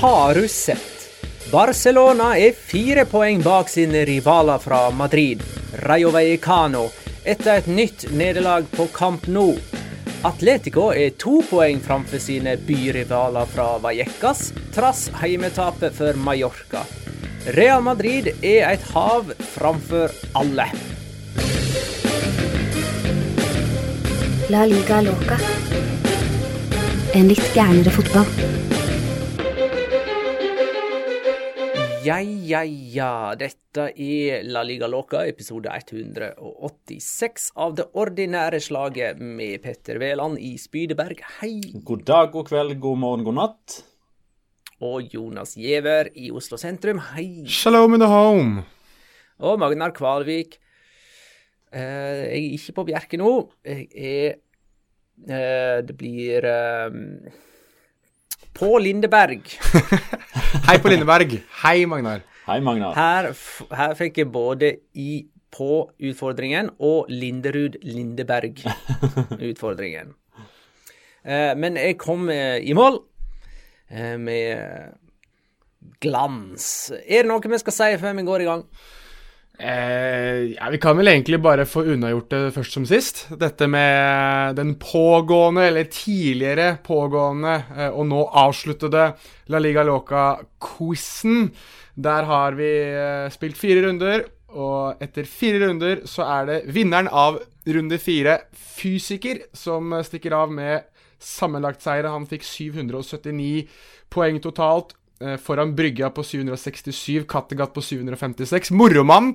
Har du sett? Barcelona er fire poeng bak sine rivaler fra Madrid, Rayo Vallecano, etter et nytt nederlag på Camp Nou. Atletico er to poeng framfor sine byrivaler fra Vallecas, trass heimetapet for Mallorca. Real Madrid er et hav framfor alle. La liga loca. En litt gærnere fotball. Ja, ja, ja. Dette er La Liga Loca, episode 186 av det ordinære slaget med Petter Wæland i Spydeberg. Hei. God dag, god kveld, god morgen, god natt. Og Jonas Giæver i Oslo sentrum. Hei. Shalom in the home. Og Magnar Kvalvik. Eh, jeg er ikke på Bjerke nå. Jeg er eh, Det blir eh, på Lindeberg. Hei på Lindeberg. Hei, Magnar. Hei, Magnar. Her, her fikk jeg både i på utfordringen og Linderud Lindeberg-utfordringen. Eh, men jeg kom eh, i mål eh, med glans. Er det noe vi skal si før vi går i gang? Eh, ja, Vi kan vel egentlig bare få unnagjort det først som sist. Dette med den pågående, eller tidligere pågående, eh, og nå avsluttede La Liga Loca-quizen. Der har vi eh, spilt fire runder, og etter fire runder så er det vinneren av runde fire, Fysiker, som eh, stikker av med sammenlagtseiere. Han fikk 779 poeng totalt. Eh, Foran Brygga på 767, Kattegat på 756. Moromann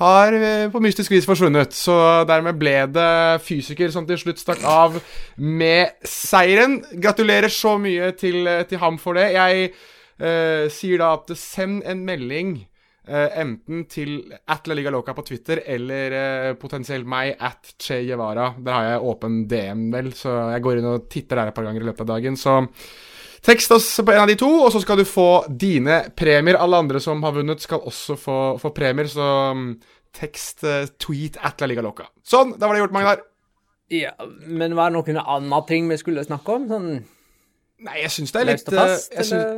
har eh, på mystisk vis forsvunnet, så dermed ble det fysiker som til slutt stakk av med seieren. Gratulerer så mye til, eh, til ham for det. Jeg eh, sier da at send en melding eh, enten til at på Twitter eller eh, potensielt meg at Che Guevara. Der har jeg åpen DM, vel, så jeg går inn og titter der et par ganger i løpet av dagen. Så Tekst oss på en av de to, og så skal du få dine premier. Alle andre som har vunnet, skal også få, få premier, så um, tekst eh, tweet at La Liga Loca. Sånn, da var det gjort, Magnar. Ja, Men var det noen andre ting vi skulle snakke om? Sånn Nei, jeg syns det er eh,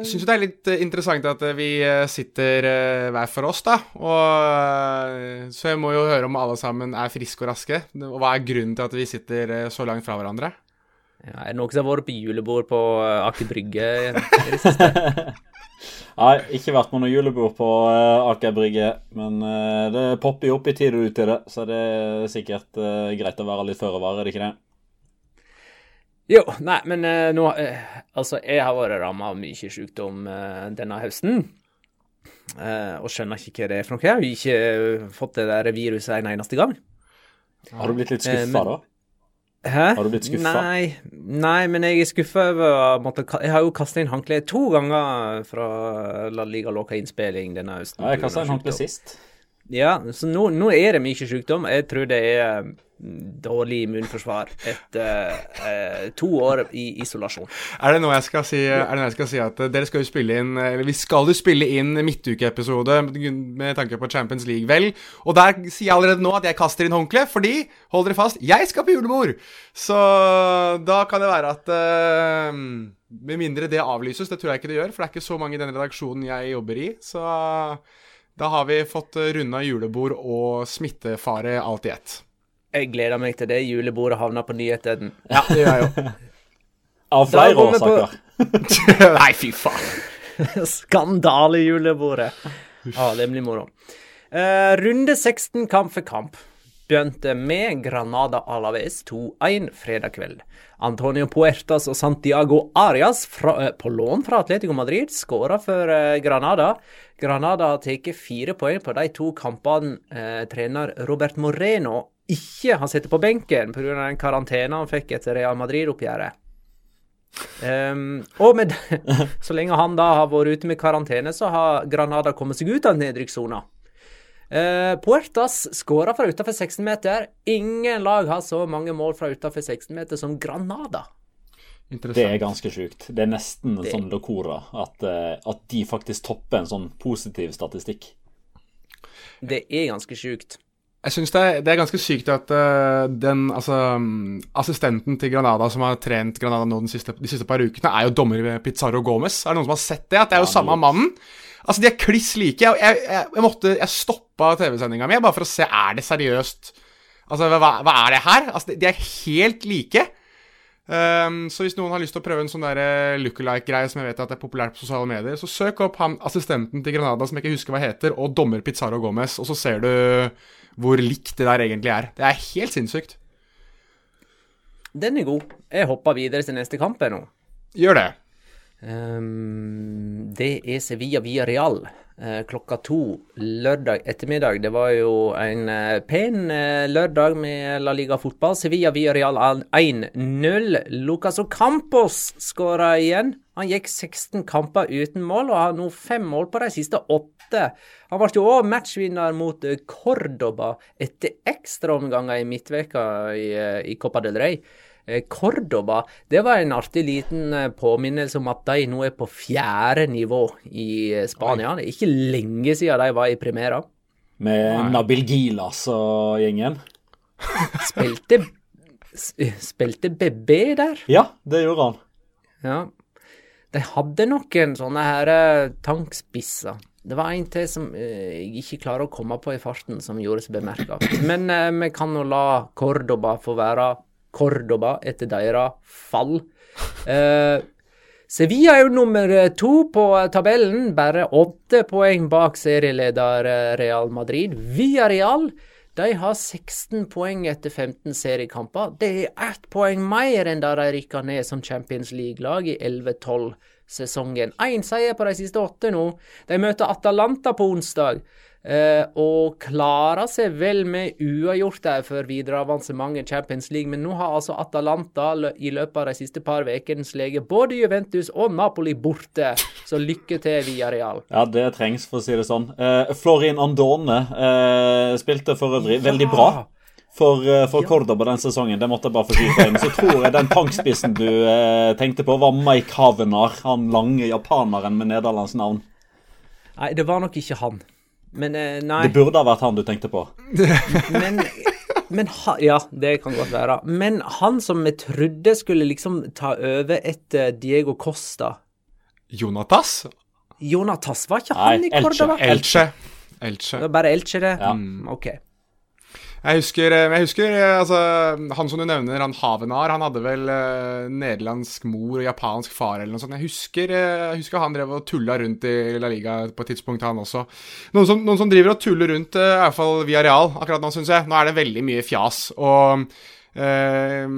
det er litt eh, interessant at vi sitter hver for oss, da. Og Så jeg må jo høre om alle sammen er friske og raske. Og hva er grunnen til at vi sitter så langt fra hverandre? Ja, er det noen som har vært på julebord på eh, Aker Brygge i det siste? Nei, ikke vært på noe julebord på uh, Aker Brygge, men uh, det popper jo opp i tid og utide, så det er sikkert greit å være litt føre var, er det ikke det? Jo, nei, men nå Altså, jeg har vært ramma av mye sykdom denne høsten. og skjønner ikke hva det er for noe. Jeg har ikke fått det der viruset en eneste gang. Har du blitt litt skuffa, da? Hæ? Har du blitt skuffa? Nei, nei, men jeg er skuffa over måtte Jeg har jo kasta inn håndkleet to ganger fra La Liga Loca-innspilling denne høsten. Ja, jeg kasta inn en håndkle sist. Ja, så nå, nå er det mye sykdom. Jeg tror det er dårlig immunforsvar etter eh, to år i isolasjon. Er det nå jeg skal si, er det noe jeg skal si at dere skal jo spille inn vi skal jo spille inn midtukeepisode med tanke på Champions League, vel? Og der sier jeg allerede nå at jeg kaster inn håndkle, fordi, hold dere fast, jeg skal på julebord! Så da kan det være at eh, Med mindre det avlyses, det tror jeg ikke det gjør, for det er ikke så mange i den redaksjonen jeg jobber i. Så da har vi fått runda julebord og smittefare alt i ett. Jeg gleder meg til det julebordet havner på nyhetene. Ja, det gjør jeg jo. Av flere årsaker. Nei, fy faen. Skandalejulebordet. Ja, det blir moro. Uh, runde 16 kamp for kamp begynte med Granada Alaves 2-1 fredag kveld. Antonio Puertas og Santiago Arias fra, eh, på lån fra Atletico Madrid skåra for eh, Granada. Granada har tatt fire poeng på de to kampene eh, trener Robert Moreno ikke har sittet på benken pga. den karantenen han fikk etter Real Madrid-oppgjøret. Um, og med det, så lenge han da har vært ute med karantene, så har Granada kommet seg ut av nedrykkssona. Uh, Puertas skåra fra utenfor 16-meter. Ingen lag har så mange mål fra utenfor 16-meter som Granada. Det er ganske sjukt. Det er nesten det... sånn locora at, eh, at de faktisk topper en sånn positiv statistikk. Det er ganske sjukt. Jeg syns det, det er ganske sykt at uh, den altså, mm, assistenten til Granada som har trent Granada nå de siste, de siste par ukene, er jo dommer ved Pizarro Gomez. Er det noen som har sett det? At det er jo samme mannen? Altså, De er kliss like. Jeg, jeg, jeg, jeg måtte, jeg stoppa TV-sendinga mi bare for å se er det seriøst Altså, hva, hva er det her? Altså, de, de er helt like. Um, så hvis noen har lyst til å prøve en sånn eh, lookalike-greie som jeg vet at er populært på sosiale medier, så søk opp han assistenten til Granada som jeg ikke husker hva heter, og dommer Pizarro Gomez, og så ser du hvor likt det der egentlig er. Det er helt sinnssykt. Den er god. Jeg hopper videre til neste kamp nå. Gjør det. Um, det er Sevilla via Real klokka to lørdag ettermiddag. Det var jo en eh, pen eh, lørdag med La Liga fotball. Sevilla via Real 1-0. Lucas Ocampos skåra igjen. Han gikk 16 kamper uten mål, og har nå fem mål på de siste åtte. Han ble jo òg matchvinner mot eh, Cordoba etter ekstraomganger i midtveka i, eh, i Copa del Rey. Eh, Cordoba det var en artig liten eh, påminnelse om at de nå er på fjerde nivå i eh, Spania. Det er ikke lenge siden de var i premiera. Med Nabil Gilas og gjengen. Spilte, spilte BB der. Ja, det gjorde han. Ja. De hadde noen sånne her tankspisser. Det var en til som jeg ikke klarer å komme på i farten, som gjorde seg bemerka. Men eh, vi kan nå la Cordoba få være Cordoba etter deres fall. Eh, Sevilla er jo nummer to på tabellen, bare åtte poeng bak serieleder eh, Real Madrid. Villarreal de har 16 poeng etter 15 seriekamper. Det er ett poeng mer enn da de rykka ned som Champions League-lag i 11-12-sesongen. Én seier på de siste åtte nå. De møter Atalanta på onsdag. Eh, og klarer seg vel med uavgjort der for videre avansement i Champions League, men nå har altså Atalanta i løpet av de siste par ukene sleget både Juventus og Napoli borte. Så lykke til, Villarreal. Ja, det trengs, for å si det sånn. Eh, Florin Andone eh, spilte for øvrig veldig bra for, for Cordoba den sesongen. Det måtte jeg bare få skyte inn. Så tror jeg den tankspissen du tenkte på, var Mike Havenar. Han lange japaneren med nederlandsk navn. Nei, det var nok ikke han. Men eh, nei. Det burde ha vært han du tenkte på. Men, men ha, Ja, det kan godt være. Men han som vi trodde skulle liksom ta over etter Diego Costa Jonatas? Jonatas, var ikke Nei, han i Elche. Cordoba? Elche. Elche. Det var bare Elche, det? Ja. Mm, ok. Jeg husker, eh, jeg husker eh, altså, Han som du nevner, han Havenar, han hadde vel uh, nederlandsk mor og japansk far eller noe sånt. Jeg husker, uh, jeg husker han drev og tulla rundt i La Liga på et tidspunkt, han også. Noen som, noen som driver og tuller rundt, uh, i hvert fall via Real akkurat nå, syns jeg. Nå er det veldig mye fjas. Og Uh,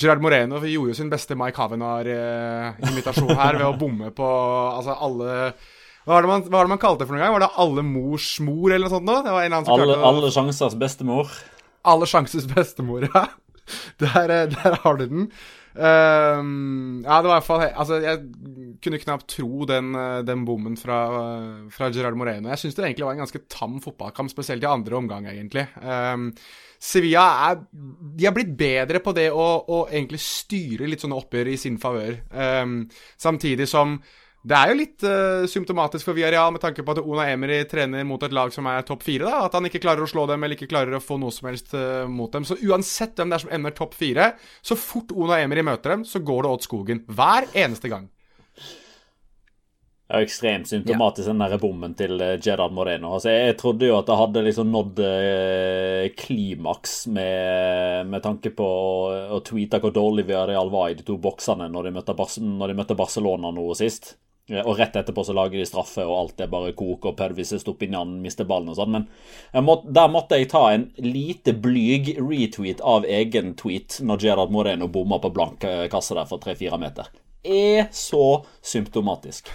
Gerard Moreno gjorde jo sin beste Mike Havenar-invitasjon her ved å bomme på altså alle hva var, det man, hva var det man kalte det for noen gang? Var det Alle mors mor, eller noe sånt? Nå? Det var en alle, alle sjansers bestemor. Alle sjansers bestemor, ja. Der, eh, der har du den. Um, ja, det var i hvert fall Altså, jeg kunne knapt tro den, eh, den bommen fra, fra Gerard Moreno. Jeg syns det egentlig var en ganske tam fotballkamp, spesielt i andre omgang, egentlig. Um, Sevilla er De har blitt bedre på det å, å egentlig styre litt sånne oppgjør i sin favør. Um, samtidig som det er jo litt uh, symptomatisk for Villarreal med tanke på at Ona Emery trener mot et lag som er topp fire. da, At han ikke klarer å slå dem eller ikke klarer å få noe som helst uh, mot dem. Så uansett hvem det er som ender topp fire, så fort Ona Emery møter dem, så går det åt skogen. Hver eneste gang. Det er jo ekstremt symptomatisk, ja. den der bommen til Jedad Gerard Moreno. Altså, Jeg trodde jo at det hadde liksom nådd eh, klimaks med, med, tanke på å, å tweete hvor dårlig Villarreal var i de to boksene når de møtte, når de møtte Barcelona nå sist. Og rett etterpå så lager de straffe, og alt er bare kok, og Pervis i Stopinjan mister ballen og sånn. Men må, der måtte jeg ta en lite blyg retweet av egen tweet når Gerard Moreno bomma på blank eh, kasse der for tre-fire meter. Er så symptomatisk.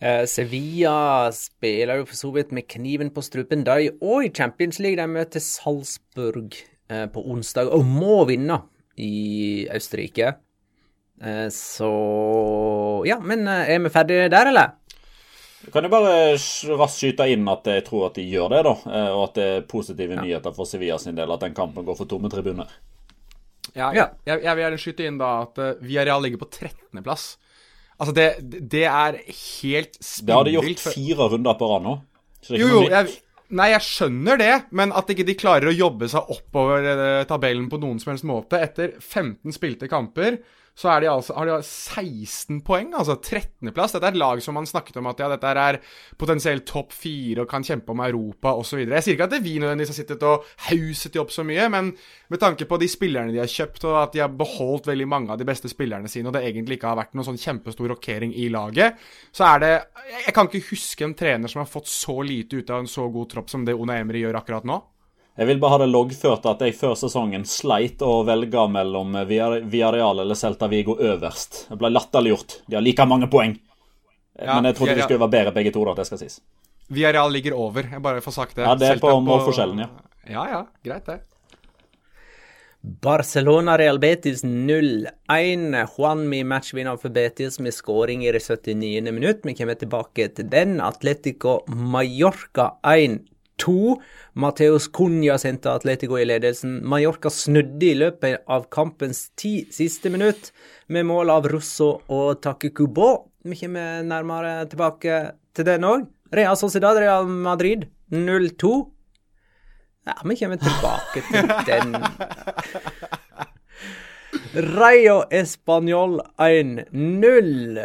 Uh, Sevilla spiller jo for så vidt med kniven på strupen, de og i Champions League. De møter Salzburg uh, på onsdag og må vinne i Østerrike. Eh, så Ja, men eh, er vi ferdige der, eller? Kan jeg bare raskt skyte inn at jeg tror at de gjør det, da. Eh, og at det er positive ja. nyheter for Sevilla sin del at den kampen går for tomme tribuner. Ja, ja. Jeg, jeg, vil gjerne skyte inn da at uh, Villarreal ligger på 13.-plass. Altså, det, det, er helt spinnvilt. Det har de gjort fire runder på rad nå. Jo, jo, jeg, nei, jeg skjønner det, men at ikke de klarer å jobbe seg oppover uh, tabellen på noen som helst måte etter 15 spilte kamper så de altså, har de 16 poeng, altså 13.-plass. Dette er et lag som man snakket om at ja, dette er potensielt topp fire og kan kjempe om Europa osv. Jeg sier ikke at det vi nødvendigvis har sittet og hauset de opp så mye, men med tanke på de spillerne de har kjøpt, og at de har beholdt veldig mange av de beste spillerne sine, og det egentlig ikke har vært noen sånn kjempestor rokering i laget, så er det Jeg kan ikke huske en trener som har fått så lite ut av en så god tropp som det Ona Emry gjør akkurat nå. Jeg vil bare ha det loggført at jeg før sesongen sleit å velge mellom Villarreal eller Celta Vigo øverst. Det ble latterliggjort. De har like mange poeng. Ja, Men jeg trodde de skulle være bedre begge to. da, det skal sies. Villarreal ligger over. Jeg bare får sagt det. Ja, Det er Celta på målforskjellen, ja. Ja, ja. Greit, det. Barcelona-Real Betis 0-1. Juanmi matchvinner for Betis med skåring i det 79. minutt. Vi kommer tilbake til den. Atletico Mallorca 1 to. Mateus Cunha sendte Atletico i ledelsen. Mallorca snudde i løpet av kampens ti siste minutt, med mål av Russo og Takekubo. Vi kommer nærmere tilbake til den òg. Real Sociedad, Real Madrid 0-2. Ja, vi kommer tilbake til den. Rayo Español 1-0.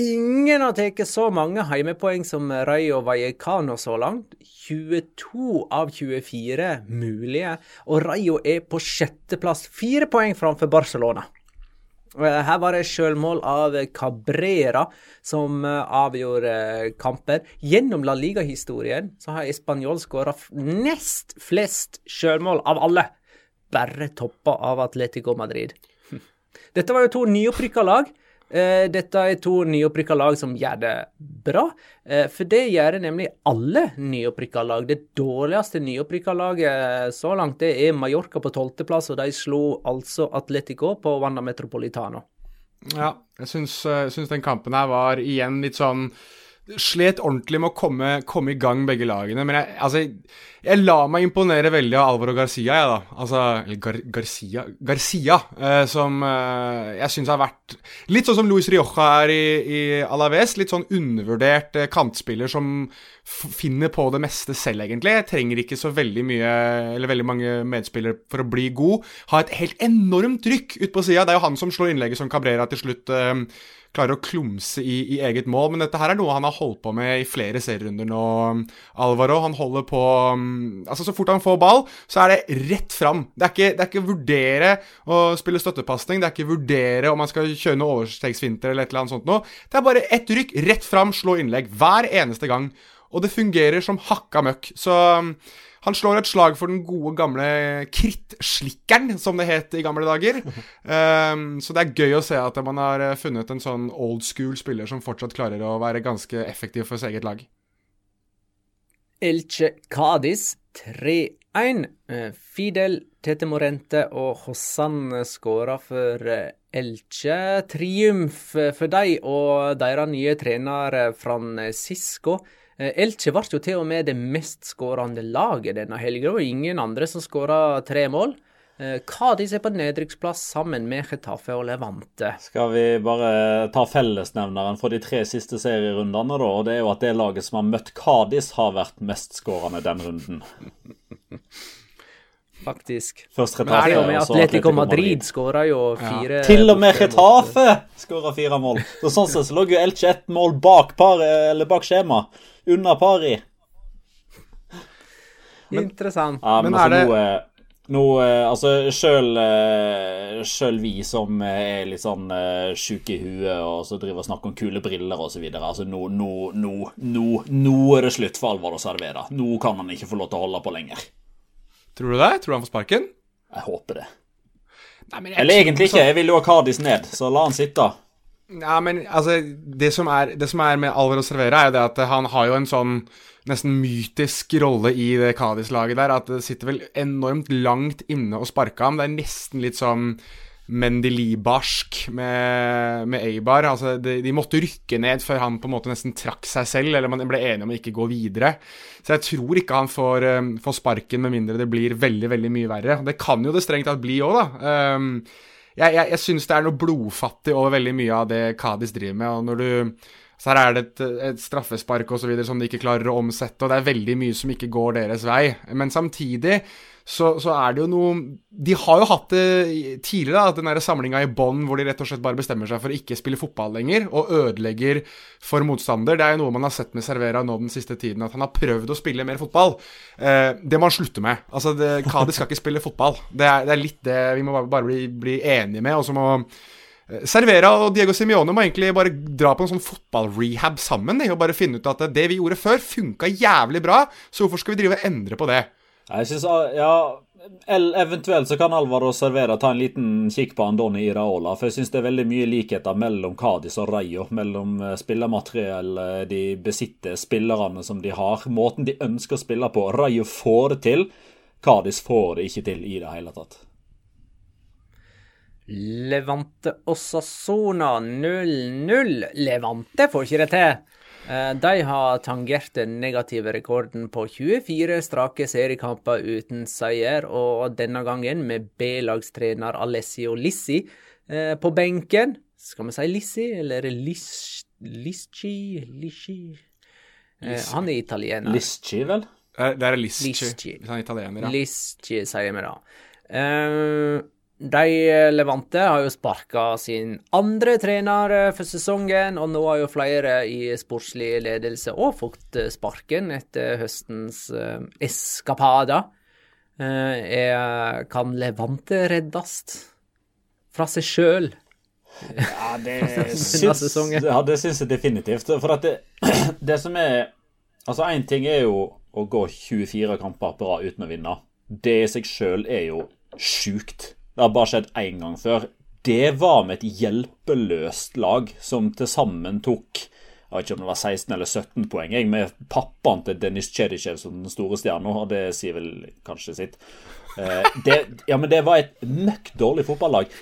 Ingen har tatt så mange heimepoeng som Rayo Vallecano så langt. 22 av 24 mulige, og Rayo er på sjetteplass, fire poeng framfor Barcelona. Eh, her var det sjølmål av Cabrera som eh, avgjorde eh, kamper. Gjennom La Liga-historien så har Español skåra nest flest sjølmål av alle, bare toppa av Atletico Madrid. Dette var jo to nyopprykka lag. Eh, dette er to nyopprykka lag som gjør det bra. Eh, for det gjør det nemlig alle nyopprykka lag. Det dårligste nyopprykka laget så langt det er Mallorca på tolvteplass, og de slo altså Atletico på Wanda Metropolitano. Ja, jeg syns, eh, syns den kampen her var igjen litt sånn Slet ordentlig med å komme, komme i gang, begge lagene. Men jeg, altså jeg la meg imponere veldig av Alvaro Garcia, jeg, da. Altså Gar Garcia Garcia, eh, som eh, jeg syns har vært Litt sånn som Luis Rioja er i, i Alaves. Litt sånn undervurdert eh, kantspiller som finner på det meste selv, egentlig. Jeg trenger ikke så veldig mye Eller veldig mange medspillere for å bli god. Har et helt enormt trykk ut på sida. Det er jo han som slår innlegget som Cabrera til slutt eh, klarer å klumse i, i, eget mål. Men dette her er noe han har holdt på med i flere serierunder nå, Alvaro. Han holder på mm, Altså, så fort han får ball, så er det rett fram. Det er ikke, det er ikke vurdere å spille støttepasning, det er ikke vurdere om han skal kjøre noe overstegsfinter eller et eller annet sånt noe. Det er bare ett rykk, rett fram, slå innlegg. Hver eneste gang. Og det fungerer som hakka møkk. Så mm, han slår et slag for den gode, gamle krittslikkeren, som det het i gamle dager. Um, så det er gøy å se at man har eh, funnet en sånn old school spiller som fortsatt klarer å være ganske effektiv for sitt eget lag. Elche Cádiz 3-1. Eh, Fidel Tete Morente og Hossan skåra for eh, Elche. Triumf for dem og deres nye trener Francisco. Eh, Elche ble jo til og med det mest skårende laget denne helga, og ingen andre som skåra tre mål. Cádiz eh, er på nedrykksplass sammen med Getafe og Levante. Skal vi bare ta fellesnevneren for de tre siste serierundene, da? Og det er jo at det laget som har møtt Cádiz, har vært mestskårende den runden. Faktisk. Først Retafe, og med Atletico Madrid skåra jo fire ja. Til og med Retafe skåra fire mål! Så sånn sett så lå jo Elche ett mål bak, par, eller bak skjema under pari. Interessant. Ja, men, men altså, det... nå, nå, Altså, sjøl, eh, sjøl vi som er litt sånn sjuke i huet og så driver og snakker om kule briller osv. Altså, nå, nå, nå, nå, nå er det slutt for Alvaro Servera. Nå kan han ikke få lov til å holde på lenger. Tror du det? Tror du han får sparken? Jeg håper det. Nei, Eller egentlig ikke. Jeg vil jo ha Kadis ned, så la han sitte. Ja, men altså det som, er, det som er med Alvaro Servera, er jo det at han har jo en sånn nesten mytisk rolle i det Kadis-laget der. At det sitter vel enormt langt inne å sparke ham. Det er nesten litt sånn Mendelibarsk med, med Eibar. Altså, de, de, måtte rykke ned før han på en måte nesten trakk seg selv, eller man ble enige om å ikke gå videre. Så jeg tror ikke han får, um, får sparken med mindre det blir veldig, veldig mye verre. Det kan jo det strengt tatt bli òg, da. Um, jeg, jeg, jeg syns det er noe blodfattig over veldig mye av det Kadis driver med. og når du så her er det et, et straffespark og så videre som de ikke klarer å omsette, og det er veldig mye som ikke går deres vei. Men samtidig så, så, er det jo noe De har jo hatt det tidligere, da, den samlinga i bånn hvor de rett og slett bare bestemmer seg for å ikke spille fotball lenger, og ødelegger for motstander. Det er jo noe man har sett med Servera nå den siste tiden, at han har prøvd å spille mer fotball. Eh, det må han slutte med. Altså, det, Kadi skal ikke spille fotball. Det er, det er, litt det vi må bare, bli, bli, enige med. Og så må eh, Servera og Diego Simione må egentlig bare dra på en sånn fotballrehab sammen. Og bare finne ut at det vi gjorde før, funka jævlig bra, så hvorfor skal vi drive og endre på det? Jeg synes, ja, Eventuelt så kan Alvaro Servera ta en liten kikk på Andoni Iraola. For jeg syns det er veldig mye likheter mellom Cádiz og Rayo. Mellom eh, spillermateriell de besitter, spillerne som de har. Måten de ønsker å spille på. Rayo får det til. Cádiz får det ikke til i det hele tatt. Levante Osasona 0-0. Levante får ikke det til. Eh, de har tangert den negative rekorden på 24 strake seriekamper uten seier, og denne gangen med B-lagstrener Alessio Lissi eh, på benken. Skal vi si Lissi, eller Lis Lisci Lisci eh, Han er italiener. Lisci, vel? Det er Lisci, hvis han er italiener. Ja. Lisci, sier vi da. De eh, Levante har jo sparka sin andre trener eh, for sesongen, og nå har jo flere i sportslig ledelse òg fått eh, sparken etter høstens eskapader. Uh, kan Levante reddes fra seg sjøl? Ja, det syns, ja, det syns jeg definitivt. For at det, det som er Altså, én ting er jo å gå 24 kamper bra uten å vinne. Det i seg sjøl er jo sjukt. Det har bare skjedd én gang før. Det var med et hjelpeløst lag som til sammen tok jeg vet ikke om det var 16 eller 17 poeng jeg, med pappaen til Denis Cedicev som den store stjerna, det sier vel kanskje sitt. Eh, det, ja, men det var et møkk dårlig fotballag.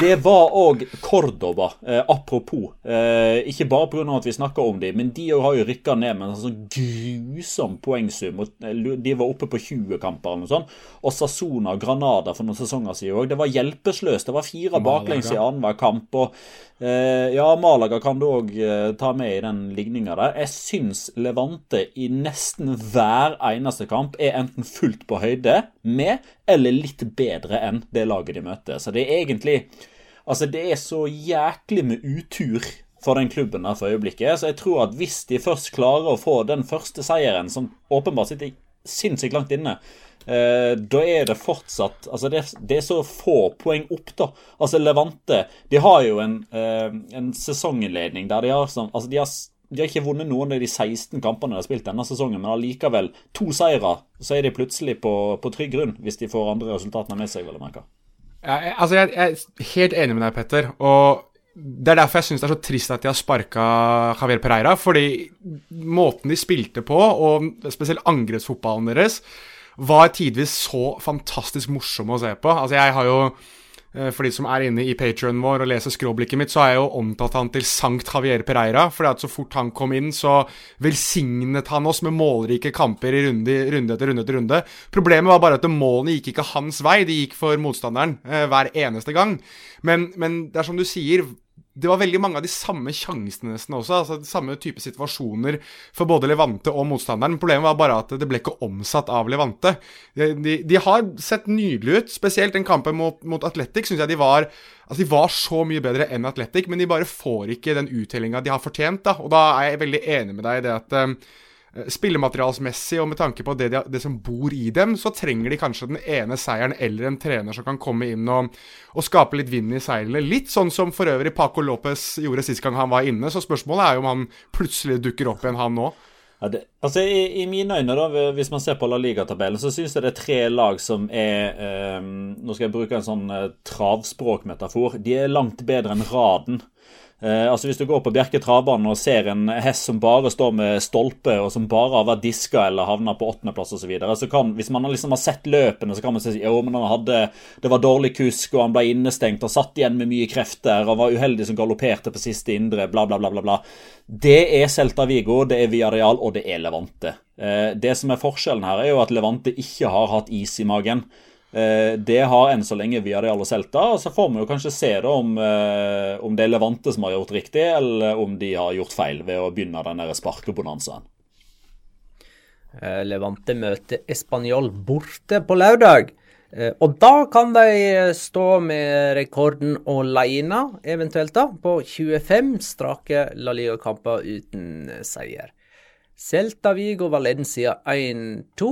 Det var òg Cordoba, eh, apropos. Eh, ikke bare pga. at vi snakker om dem, men de har jo rykka ned med en sånn grusom poengsum. Eh, de var oppe på 20 kamper eller noe sånt. Og Sassona og Granada for noen sesonger siden òg. Det var hjelpeløst. Det var fire baklengs i annenhver kamp. Og eh, ja, Malaga kan du òg eh, ta med i den ligninga der. Jeg syns Levante i nesten hver eneste kamp er enten fullt på høyde med eller litt bedre enn det laget de møter. Så det er egentlig Altså, det er så jæklig med utur for den klubben der for øyeblikket. Så jeg tror at hvis de først klarer å få den første seieren, som åpenbart sitter sinnssykt langt inne, eh, da er det fortsatt Altså, det, det, er så få poeng opp, da. Altså, Levante De har jo en, eh, en sesonginnledning der de har sånn Altså, de har de har ikke vunnet noen av de 16 kampene de har spilt denne sesongen, men allikevel to seire. Så er de plutselig på, på trygg grunn, hvis de får andre resultatene med seg. vil jeg merke. Jeg, altså, jeg, jeg, er helt enig med deg, Petter. Og det er derfor jeg syns det er så trist at de har sparka Javier Pereira. Fordi måten de spilte på, og spesielt angrepsfotballen deres, var tidvis så fantastisk morsom å se på. Altså, jeg har jo for de som er inne i patrionen vår og leser skråblikket mitt, så har jeg jo omtalt han til Sankt Javier Pereira. For så fort han kom inn, så velsignet han oss med målrike kamper i runde, runde etter runde etter runde. Problemet var bare at målene gikk ikke hans vei, de gikk for motstanderen eh, hver eneste gang. Men, men det er som du sier, det var veldig mange av de samme sjansene nesten også. altså de Samme type situasjoner for både Levante og motstanderen. Problemet var bare at det ble ikke omsatt av Levante. De, de, de har sett nydelige ut. Spesielt den kampen mot, mot Atletic syns jeg de var Altså De var så mye bedre enn Atletic, men de bare får ikke den uttellinga de har fortjent. da, Og da er jeg veldig enig med deg i det at Eh, spillematerialsmessig og med tanke på det, de, det, som bor i dem, så trenger de kanskje den ene seieren eller en trener som kan komme inn og, og skape litt vind i seilene. Litt sånn som for øvrig Paco Lopez gjorde sist gang han var inne. Så spørsmålet er jo om han plutselig dukker opp igjen, han nå. Ja, det, altså i, i, mine øyne, da, hvis man ser på La Liga-tabellen, så syns jeg det er tre lag som er eh, Nå skal jeg bruke en sånn eh, travspråkmetafor. De er langt bedre enn raden. Eh, altså Hvis du går på Bjerke travbane og ser en hest som bare står med stolpe, og som bare har vært diska eller havna på åttendeplass osv., så, videre, så kan, hvis man liksom har sett løpene, så kan man si jo, men han hadde, det var dårlig kusk, og han ble innestengt og satt igjen med mye krefter og var uheldig som galopperte på siste indre, bla, bla, bla. bla, bla. Det er Celta Vigo, det er Viareal, og det er Levante. Eh, det som er forskjellen her, er jo at Levante ikke har hatt is i magen. Eh, det har enn så lenge Viareal og Celta. og Så får vi jo kanskje se da om, eh, om, det er Levante som har gjort riktig, eller om de har gjort feil ved å begynne den sparkebonanzaen. Eh, Levante møter Español borte på lørdag. Og da kan de stå med rekorden alene, eventuelt, da, på 25 strake La Liga-kamper uten seier. Celta Vigo Valencia 1-2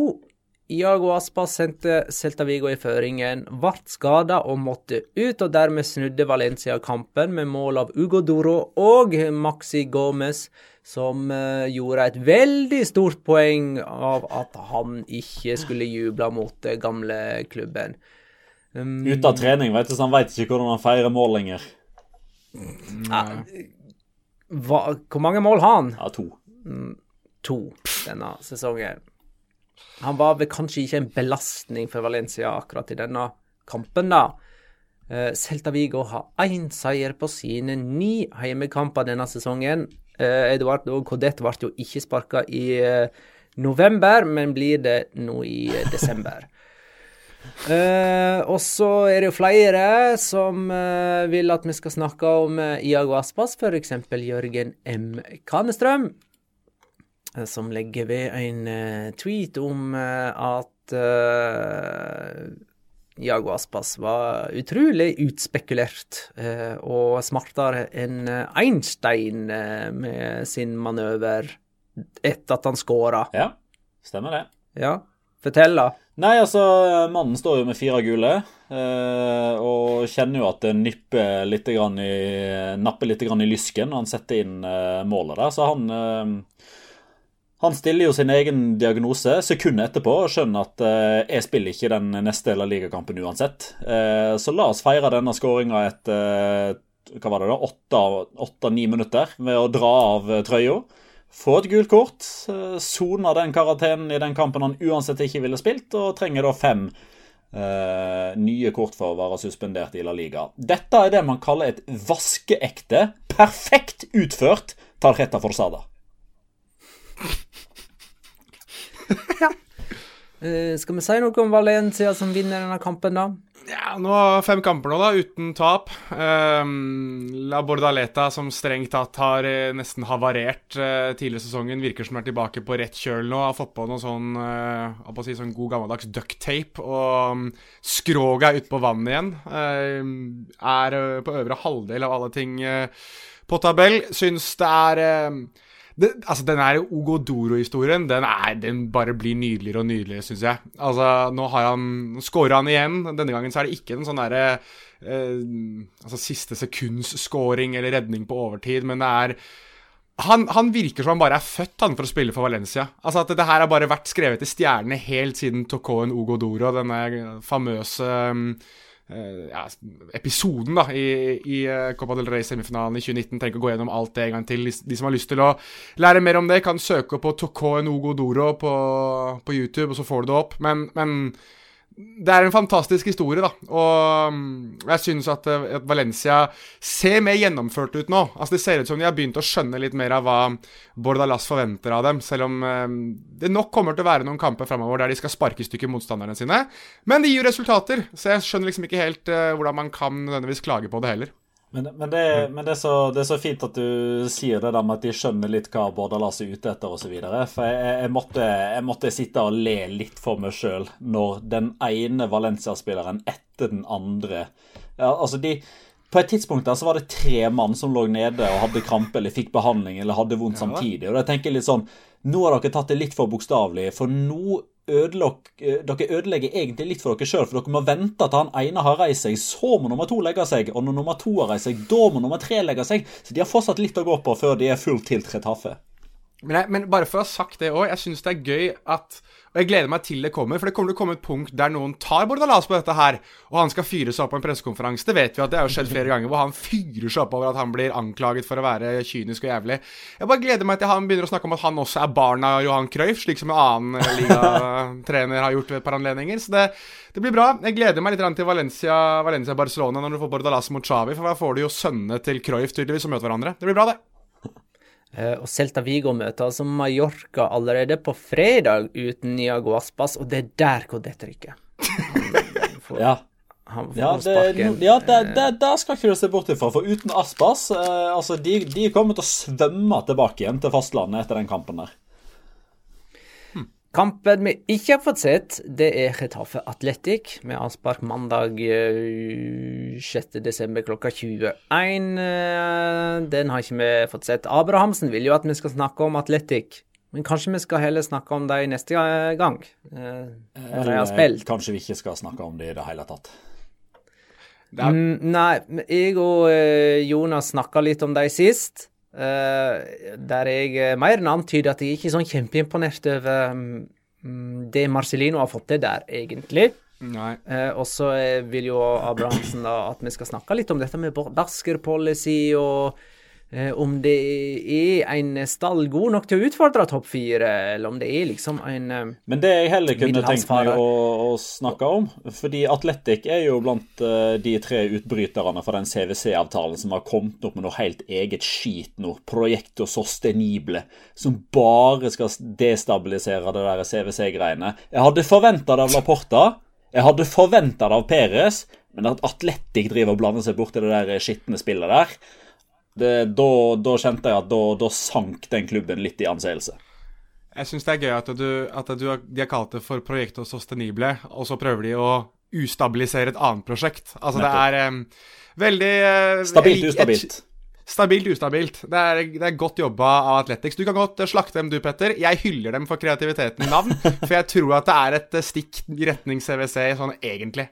Iago Aspas sendte Celta Vigo i føringen, ble skada og måtte ut, og dermed snudde Valencia kampen med mål av Ugo Doro og Maxi Gomez, som uh, gjorde et veldig stort poeng av at han ikke skulle juble mot gamle klubben. Um, Ute av trening, vet du, så han veit ikke hvordan han feirer mål lenger. Ja, hva, hvor mange mål har han? Ja, to. Mm, to denne sesongen. Han var vel kanskje ikke en belastning for Valencia akkurat i denne kampen, da. Uh, Celta Vigo har én seier på sine ni heimekamper denne sesongen. Uh, Eduardo Codet ble jo ikke sparka i uh, november, men blir det nå i desember. Uh, og så er det jo flere som uh, vil at vi skal snakke om uh, Iago Aspas, f.eks. Jørgen M. Kanestrøm. Eh, som legger ved en uh, tweet om uh, at uh, Jago Aspas var utrolig utspekulert og smartere enn Einstein med sin manøver etter at han skåra. Ja, stemmer det. Ja, Fortell, da. Nei, altså, mannen står jo med fire gule, og kjenner jo at det nipper litt i, napper litt i lysken når han setter inn målet der. Så han han stiller jo sin egen diagnose sekundet etterpå og skjønner at eh, jeg spiller ikke den neste La Liga-kampen uansett. Eh, så la oss feire denne skåringa etter eh, hva var det da, åtte-ni minutter ved å dra av eh, trøya. Få et gult kort, eh, sone den karantenen i den kampen han uansett ikke ville spilt, og trenger da fem eh, nye kort for å være suspendert i La Liga. Dette er det man kaller et vaskeekte, perfekt utført Tarjeta Forsada. Ja. Uh, skal vi si noe om Valencia som vinner denne kampen, da? Ja, nå Fem kamper nå, da, uten tap. Um, La Bordaleta, som strengt tatt har uh, nesten havarert uh, tidligere sesongen, virker som er tilbake på rett kjøl nå. Har fått på noe sånn, på si, sånn god gammeldags ducktape. Og um, skroget er ute på vannet igjen. er på øvre halvdel av alle ting på tabell. Syns det er eh, det, altså, den her Ogodoro-historien, den, den bare blir nydeligere og nydeligere, syns jeg. Altså, nå har han Skårer han igjen. Denne gangen så er det ikke en sånn derre eh, altså, siste sekunds scoring eller redning på overtid, men det er han, han, virker som han bare er født han for å spille for Valencia. Altså at det her har bare vært skrevet i stjernene helt siden Tokoen Ogodoro, denne famøse ja, episoden da, i, i eh, Copa del Rey-semifinalen i 2019. Trenger ikke å gå gjennom alt det en gang til. De som har lyst til å lære mer om det, kan søke på Toko Nogo Doro på, på YouTube, og så får du det opp. Men, men det er en fantastisk historie, da. Og mm, jeg syns at, eh, at, Valencia ser mer gjennomført ut nå. Altså Det ser ut som de har begynt å skjønne litt mer av hva Bordalas forventer av dem. Selv om um, det nok kommer til å være noen kamper framover der de skal sparke i stykker motstanderne sine. Men det gir resultater, så jeg skjønner liksom ikke helt uh, hvordan man kan nødvendigvis klage på det heller. Men, men, det, men det, er så, det, er så, fint at du sier det der med at de skjønner litt hva Bordalas er ute etter osv. For jeg, jeg, måtte, jeg, måtte, sitte og le litt for meg sjøl når den ene Valencia-spilleren etter den andre ja, altså de, På et tidspunkt der så var det tre mann som lå nede og hadde krampe eller fikk behandling eller hadde vondt ja. samtidig. Og jeg tenker litt sånn Nå har dere tatt det litt for bokstavelig, for nå dere ødelegger egentlig litt for dere sjøl, for dere må vente til han ene har reist seg, så må nummer to legge seg, og når nummer to har reist seg, da må nummer tre legge seg. Så de har fortsatt litt å gå på før de er fullt tiltrett Haffe. Men, men, bare for å ha sagt det òg, jeg syns det er gøy at Og jeg gleder meg til det kommer, for det kommer til å komme et punkt der noen tar Bordalas på dette her, og han skal fyre seg opp på en pressekonferanse. Det vet vi at det har jo skjedd flere ganger, hvor han fyrer seg opp over at han blir anklaget for å være kynisk og jævlig. Jeg bare gleder meg til han begynner å snakke om at han også er barn av Johan Cruyff, slik som en annen ligatrener har gjort ved et par anledninger. Så det, det, blir bra. Jeg gleder meg litt til Valencia-Barcelona Valencia når du får Bordalas mot Xavi, for da får du jo sønnene til Cruyff tydeligvis som møter hverandre. Det blir bra, det. Eh, og Celta Vigo møter altså Mallorca allerede på fredag uten Niago Aspas, og det er der hvor det trykker. ja. Ja, det, ja det, det, det, skal ikke du se bort ifra. For uten Aspas eh, altså de, de kommer til å svømme tilbake igjen til fastlandet etter den kampen der. Kampen vi ikke har fått sett, det er Retafe Atletic med avspark mandag 6.12. Eh, klokka 21. Eh, den har ikke vi fått sett. Abrahamsen vil jo at vi skal snakke om Atletic. Men kanskje vi skal heller snakke om dem neste gang? Eller har spilt. Kanskje vi ikke skal snakke om dem i det hele tatt. Mm, nei, jeg og Jonas snakka litt om dem sist. Uh, der jeg eh, mer enn antyder at jeg ikke er sånn kjempeimponert over um, det Marcellino har fått til der, egentlig. Nei. Uh, og så vil jo Abrahamsen da at vi skal snakke litt om dette med Basker policy og om det er en stall god nok til å utfordre topp fire, eller om det er liksom en eh, Men det jeg heller kunne tenkt meg å, å, snakke om, fordi Atletic er jo blant uh, de tre utbryterne fra den CWC-avtalen som har kommet opp med noe helt eget skit nå, Proyecto Sostenible, som bare skal destabilisere det der CWC-greiene. Jeg hadde forventa det av Laporta, jeg hadde forventa det av Peres, men at Atletic driver og blander seg bort i det der skitne spillet der det, da, da, kjente jeg at da, da, sank den klubben litt i anseelse. Jeg syns det er gøy at, du, at du, de har kalt det for Projekto Sostenible, og så prøver de å ustabilisere et annet prosjekt. Altså, det er um, veldig uh, Stabilt ustabilt. Stabilt ustabilt. Det er, det er, godt jobba av Athletics. Du kan godt slakte dem, du, Petter. Jeg hyller dem for kreativiteten i navn, for jeg tror at det er et stikk i retning CWC sånn egentlig.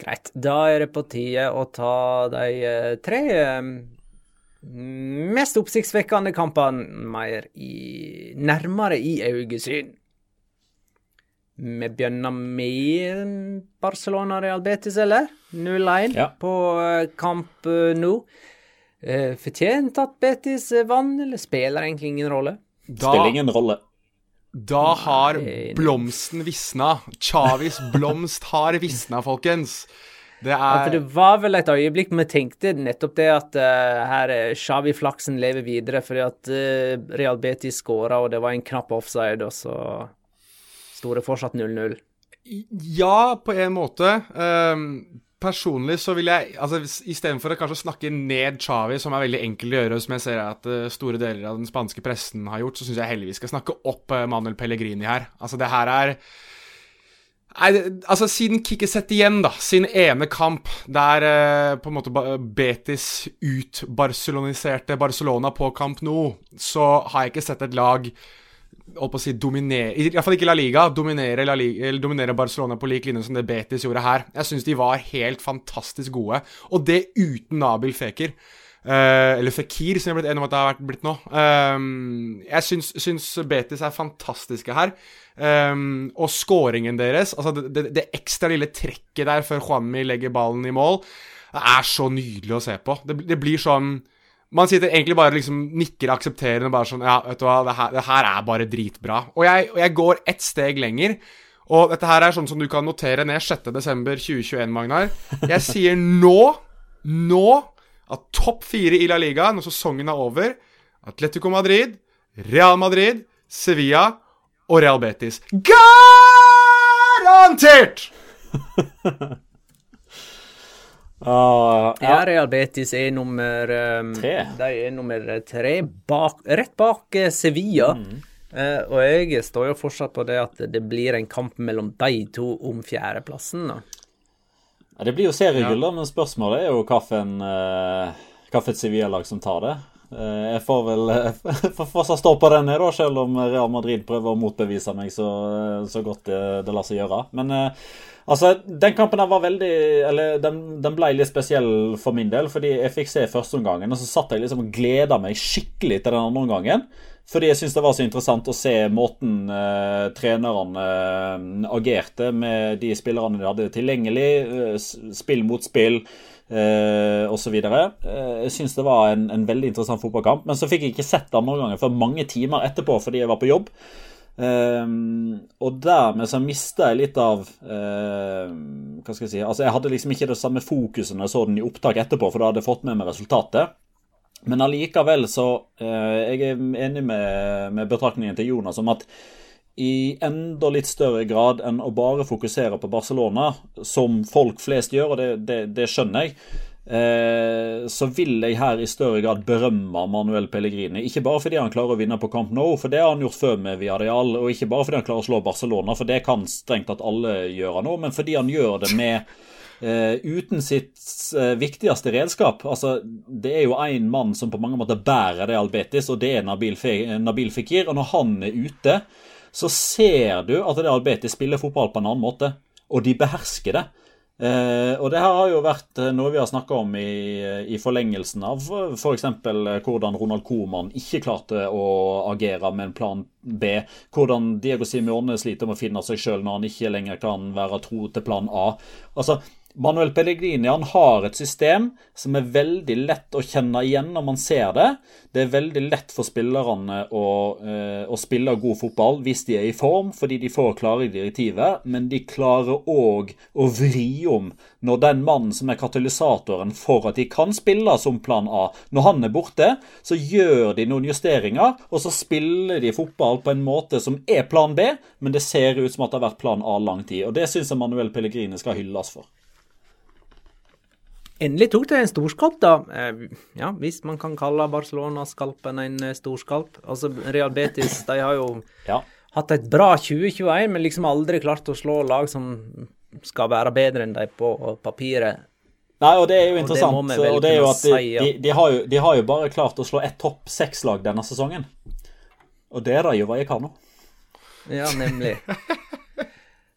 Greit. Da er det på tide å ta de eh, tre eh, mest oppsiktsvekkende kampene mer i, nærmere i øyesyn. Vi begynner med Barcelona Real Betis, eller? 0-1 ja. på eh, kamp nå. Fortjent at Betis vant, eller spiller egentlig ingen rolle? Da, spiller ingen rolle. Da har blomsten visna. Chavis blomst har visna, folkens. Det er ja, for det var vel et øyeblikk vi tenkte nettopp det at uh, her Xavi-flaksen lever videre fordi at uh, Real Betis skåra, og det var en knapp offside, og så sto det fortsatt 0-0. Ja, på en måte. Um, personlig så vil jeg altså Istedenfor å kanskje snakke ned Chavi, som er veldig enkel å gjøre, og som jeg ser at uh, store deler av den spanske pressen har gjort, så syns jeg heller vi skal snakke opp uh, Manuel Pellegrini her. Altså, det her er Nei, altså Siden Kikkeset igjen, da, sin ene kamp der eh, på en måte Betis utbarceloniserte Barcelona på Camp Nou, så har jeg ikke sett et lag holdt på å si dominere Iallfall ikke La Liga. Dominere, La Liga, dominere Barcelona på lik linje som det Betis gjorde her. Jeg syns de var helt fantastisk gode, og det uten Nabil Feker. Uh, eller Fikir, som jeg har blitt enig om at det har blitt nå. Um, jeg syns, syns, Betis er fantastiske her. Um, og scoringen deres, altså det, det, det, ekstra lille trekket der før Juanmi legger ballen i mål, er så nydelig å se på. Det, det blir sånn Man sitter egentlig bare liksom nikker aksepterende bare sånn Ja, vet du hva, det her, det her er bare dritbra. Og jeg, og jeg går ett steg lenger. Og dette her er sånn som du kan notere ned 6.12.2021, Magnar. Jeg sier nå, nå at topp fire i La Liga når sesongen er over Atletico Madrid, Real Madrid, Sevilla og Real Betis. Garantert! Uh, ja. ja, Real Betis er nummer um, tre. De er nummer tre, bak, rett bak uh, Sevilla. Mm. Uh, og jeg står jo fortsatt på det at det blir en kamp mellom de to om fjerdeplassen. Ja, det blir jo seriegull, ja. men spørsmålet er jo hvilken uh, Sevilla-lag som tar det. Uh, jeg får vel fortsatt stå på den, da, selv om Real Madrid prøver å motbevise meg så, så godt det, det, lar seg gjøre. Men altså, den kampen der var veldig Eller den, den, ble litt spesiell for min del, fordi jeg fikk se førsteomgangen, og så satt jeg liksom og gleda meg skikkelig til den andre omgangen. Fordi jeg syns det var så interessant å se måten eh, trenerne eh, agerte med de spillerne de hadde tilgjengelig. Eh, spill mot spill eh, osv. Eh, jeg syns det var en, en, veldig interessant fotballkamp. Men så fikk jeg ikke sett andre omgangen før mange timer etterpå fordi jeg var på jobb. Eh, og dermed så mista jeg litt av uh, Hva skal jeg si Altså, jeg hadde liksom ikke det samme fokuset når jeg så den i opptak etterpå, for da hadde jeg fått med meg resultatet. Men allikevel så uh, Jeg er enig med, med betraktningen til Jonas om at i enda litt større grad enn å bare fokusere på Barcelona, som folk flest gjør, og det, det, det skjønner jeg, eh, så vil jeg her i større grad berømme Manuel Pellegrini. Ikke bare fordi han klarer å vinne på Camp Nou, for det har han gjort før med Villarreal, og ikke bare fordi han klarer å slå Barcelona, for det kan strengt tatt alle gjøre nå, men fordi han gjør det med Uh, uten sitt uh, viktigste redskap. Altså, det er jo én mann som på mange måter bærer det Albetis, og det er Nabil, Fe Nabil Fikir. Og når han er ute, så ser du at det Albetis spiller fotball på en annen måte. Og de behersker det. Uh, og det her har jo vært noe vi har snakka om i, i, forlengelsen av f.eks. For hvordan Ronald Koman ikke klarte å agere med en plan B. Hvordan Diego Simione sliter med å finne seg sjøl når han ikke lenger kan være tro til plan A. Altså, Manuel Pellegrini har et system som er veldig lett å kjenne igjen når man ser det. Det er veldig lett for spillerne å, eh, å spille god fotball hvis de er i form, fordi de får klare direktivet, men de klarer òg å vri om når den mannen som er katalysatoren for at de kan spille som plan A, når han er borte, så gjør de noen justeringer, og så spiller de fotball på en måte som er plan B, men det ser ut som at det har vært plan A lang tid. Og det syns jeg Manuel Pellegrini skal hylles for. Endelig tok det en storskalp, da. Eh, ja, hvis man kan kalle Barcelona-skalpen en eh, storskalp. Altså, Real Betis de har jo ja. hatt et bra 2021, men liksom aldri klart å slå lag som skal være bedre enn de på papiret. Nei, og det er jo interessant. Og det, og det er jo at de, de, de, har jo, de, har jo, bare klart å slå ett topp seks-lag denne sesongen. Og det er da jo Vallecano. Ja, nemlig.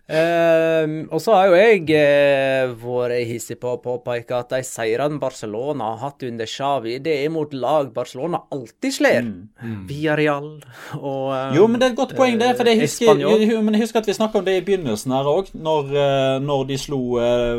Uh, og så har jo jeg eh, vært hissig på å påpeke at de seirene Barcelona har hatt under Xavi, det er mot lag Barcelona alltid slår. Mm. Mm. Villarreal og uh, Jo, men det er et godt poeng, det. For jeg husker, jo, men jeg husker at vi snakka om det i begynnelsen her òg, når, eh, når, de slo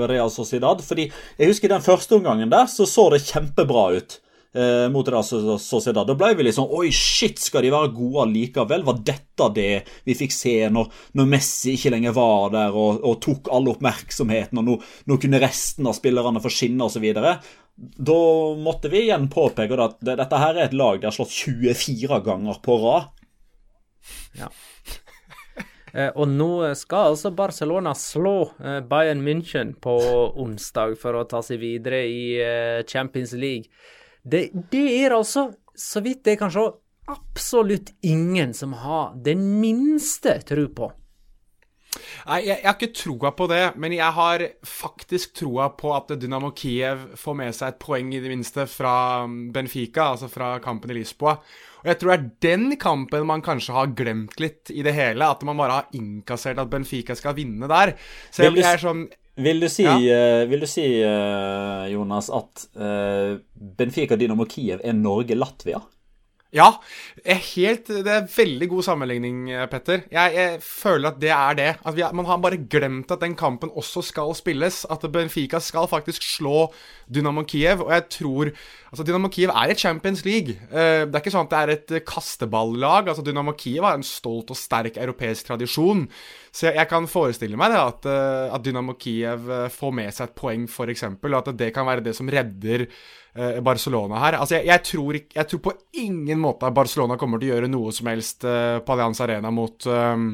Real Sociedad. Fordi jeg husker den første omgangen der, så så det kjempebra ut eh, mot Real Sociedad. Da ble vi liksom Oi, shit, skal de være gode likevel? Var dette det vi fikk se når, når Messi ikke lenger var der og, og tok all oppmerksomheten, og nå, nå, kunne resten av spillerne få skinne osv.? Da måtte vi igjen påpeke at dette her er et lag de har slått 24 ganger på rad. Ja. Eh, og nå skal altså Barcelona slå eh, Bayern München på onsdag for å ta seg videre i eh, Champions League. Det, det er altså, så vidt jeg kan se, absolutt ingen som har den minste tro på. Nei, jeg, jeg, har ikke troa på det, men jeg har faktisk troa på at Dynamo Kiev får med seg et poeng, i det minste, fra Benfica, altså fra kampen i Lisboa. Og jeg tror det er den kampen man kanskje har glemt litt i det hele. At man bare har innkassert at Benfica skal vinne der. Så jeg, jeg er sånn vil du si, ja. uh, vil du si uh, Jonas, at uh, Benfica Dynamo Kiev er Norge-Latvia? Ja, helt, det er veldig god sammenligning, Petter. Jeg, jeg føler at det er det. At har, man har bare glemt at den kampen også skal spilles. At Benfica skal faktisk slå Dynamo Kiev. Og jeg tror Altså, Dynamo Kiev er et Champions League. det er ikke sånn at det er et kasteballag. Altså, Dynamo Kiev har en stolt og sterk europeisk tradisjon. Så jeg, jeg kan forestille meg det at, at Dynamo Kiev får med seg et poeng, f.eks. Og at det kan være det som redder Eh, Barcelona her. Altså, jeg, jeg, tror, jeg, tror, på ingen måte at Barcelona kommer til å gjøre noe som helst uh, på Allianz Arena mot, um,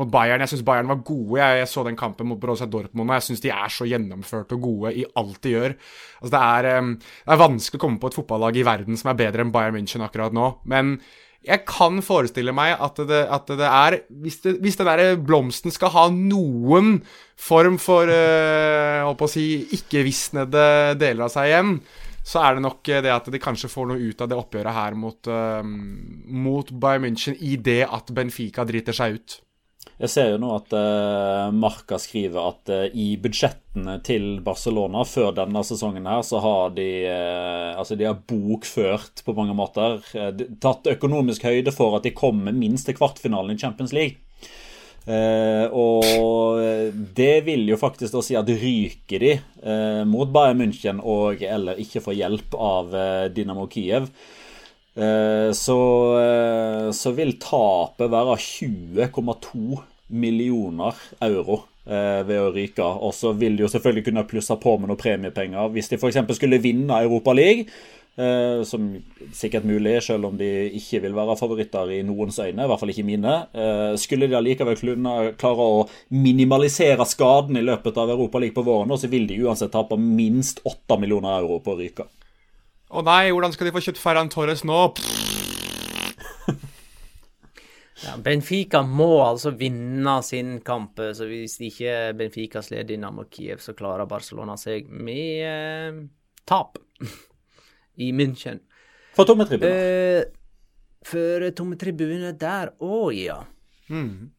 mot Bayern. Jeg syns Bayern var gode. Jeg, jeg, så den kampen mot Borussia Dortmund, og jeg syns de er så gjennomførte og gode i alt de gjør. Altså, det, er, um, det er vanskelig å komme på et fotballag i verden som er bedre enn Bayern München akkurat nå. Men jeg kan forestille meg at det, at det er Hvis, det, hvis den der blomsten skal ha noen form for uh, å si, ikke-visnede deler av seg igjen, så er det nok det at de kanskje får noe ut av det oppgjøret her mot, uh, mot Bayern München i det at Benfica driter seg ut. Jeg ser jo nå at uh, Marca skriver at uh, i budsjettene til Barcelona før denne sesongen her, så har de uh, altså de har bokført på mange måter tatt økonomisk høyde for at de kommer minst til kvartfinalen i Champions League. Uh, og det vil jo faktisk da si at ryker de uh, mot Bayern München og eller ikke får hjelp av uh, Dynamo Kiev, så, så, vil tapet være 20,2 millioner euro ved å ryke. Og så vil de jo selvfølgelig kunne plusse på med noen premiepenger hvis de f.eks. skulle vinne Europa League. Uh, som sikkert mulig, selv om de ikke vil være favoritter i noens øyne. I hvert fall ikke mine. Eh, skulle de allikevel klare å minimalisere skaden i løpet av Europa League på våren, så vil de uansett tape minst 8 millioner euro på å ryke. Å nei, hvordan skal de få kjøpt Ferran Torres nå? ja, Benfica må altså vinne sin kamp. Så hvis ikke Benfica slår Dynamo Kiev, så klarer Barcelona seg med eh, tap i München. For tomme tribuner? Uh, for tomme tribuner der òg, ja. Mm.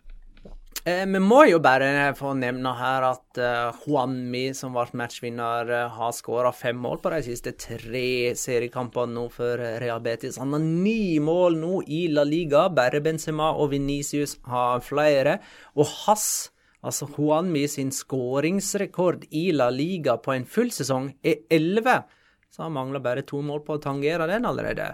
Uh, vi må jo bare få nevne her at uh, Juanmi, som ble matchvinner, har skåra fem mål på de siste tre seriekampene nå for Real Betis. Han har ni mål nå i La Liga. Bare Benzema og Venicius har flere. Og Hass, altså Juanmi sin skåringsrekord i La Liga på en full sesong, er elleve. Så han mangler bare to mål på å tangere den allerede.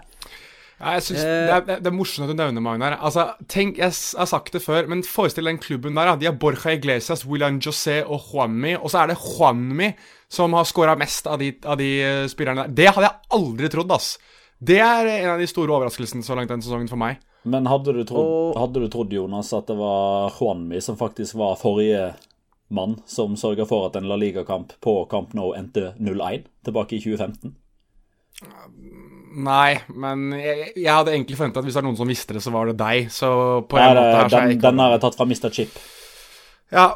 Ja, jeg synes eh, det, er, det er morsomt at du nevner Magnar. Altså, tenk, Jeg har sagt det før, men forestill den klubben der. De har Borja Iglesias, William José og Juanmi. Og så er det Juanmi som har skåra mest av de, av de uh, spillerne der. Det hadde jeg aldri trodd, ass. Det er en av de store overraskelsene så langt den sesongen for meg. Men hadde du trodd, hadde du trodd Jonas, at det var Juanmi som faktisk var forrige mann som sørga for at en La Liga-kamp på Camp Nou endte 0-1 tilbake i 2015? Nei, men jeg, jeg hadde egentlig forventa at hvis det er noen som visste det, så var det deg. Så på en måte her, den, den har jeg tatt fra Mr. Chip. Ja,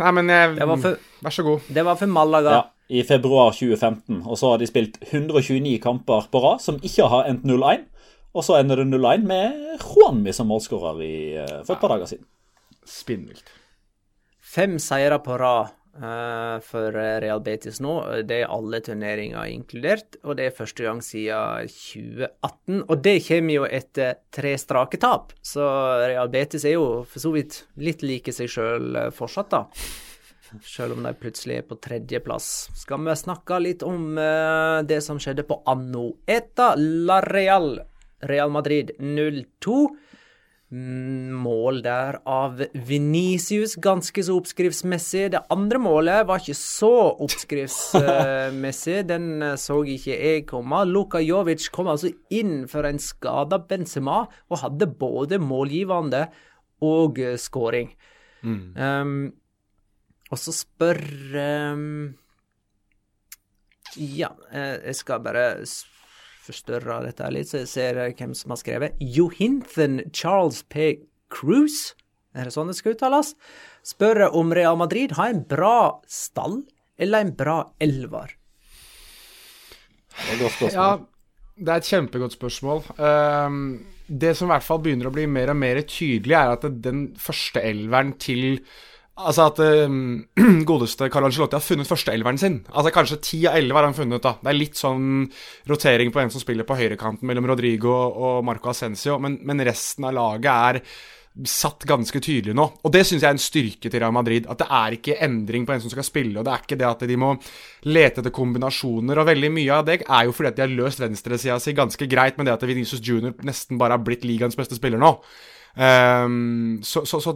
nei, men jeg, for, Vær så god. Det var for Malaga. Ja, I februar 2015. Og så har de spilt 129 kamper på rad som ikke har endt 0-1. Og så ender det 0-1 med Juanmi som målskårer uh, for et par dager siden. Spinnvilt. Fem seire på rad uh, for Real Betis nå. Det er alle turneringer inkludert, og det er første gang siden 2018. Og det kommer jo etter tre strake tap, så Real Betis er jo for så vidt litt like seg sjøl eh, fortsatt, da. Selv om de plutselig er på tredjeplass. Skal vi snakke litt om det som skjedde på Anno Eta La Real. Real Madrid 02 mål der av Venicius, ganske så oppskriftsmessig. Det andre målet var ikke så oppskriftsmessig, den eh, så ikke jeg komme. Luka Jovic kom altså inn for en skada Benzema, og hadde både målgivende og eh, skåring. Mm. Um, og så spør um, Ja, eh, jeg skal bare forstørre dette litt, så jeg ser hvem som har skrevet. Johinthen Charles P. Cruise. er det sånn det skal uttales, spør om Real Madrid har en bra stall eller en bra elver. Det er et godt spørsmål. Ja, det er et kjempegodt spørsmål. Um, det som i hvert fall begynner å bli mer og mer tydelig, er at den første elveren til Altså at um, godeste Carlo Angelotti har funnet førsteelveren sin. Altså Kanskje ti av elleve har han funnet. da Det er litt sånn rotering på hvem som spiller på høyrekanten mellom Rodrigo og Marco Ascencio, men, men resten av laget er satt ganske tydelig nå. Og det syns jeg er en styrke til Real Madrid. At det er ikke endring på en som skal spille, og det er ikke det at de må lete etter kombinasjoner. Og veldig mye av det er jo fordi at de har løst venstresida si ganske greit med det at Venezia Junior nesten bare har blitt ligaens beste spiller nå. Um, så, så, så,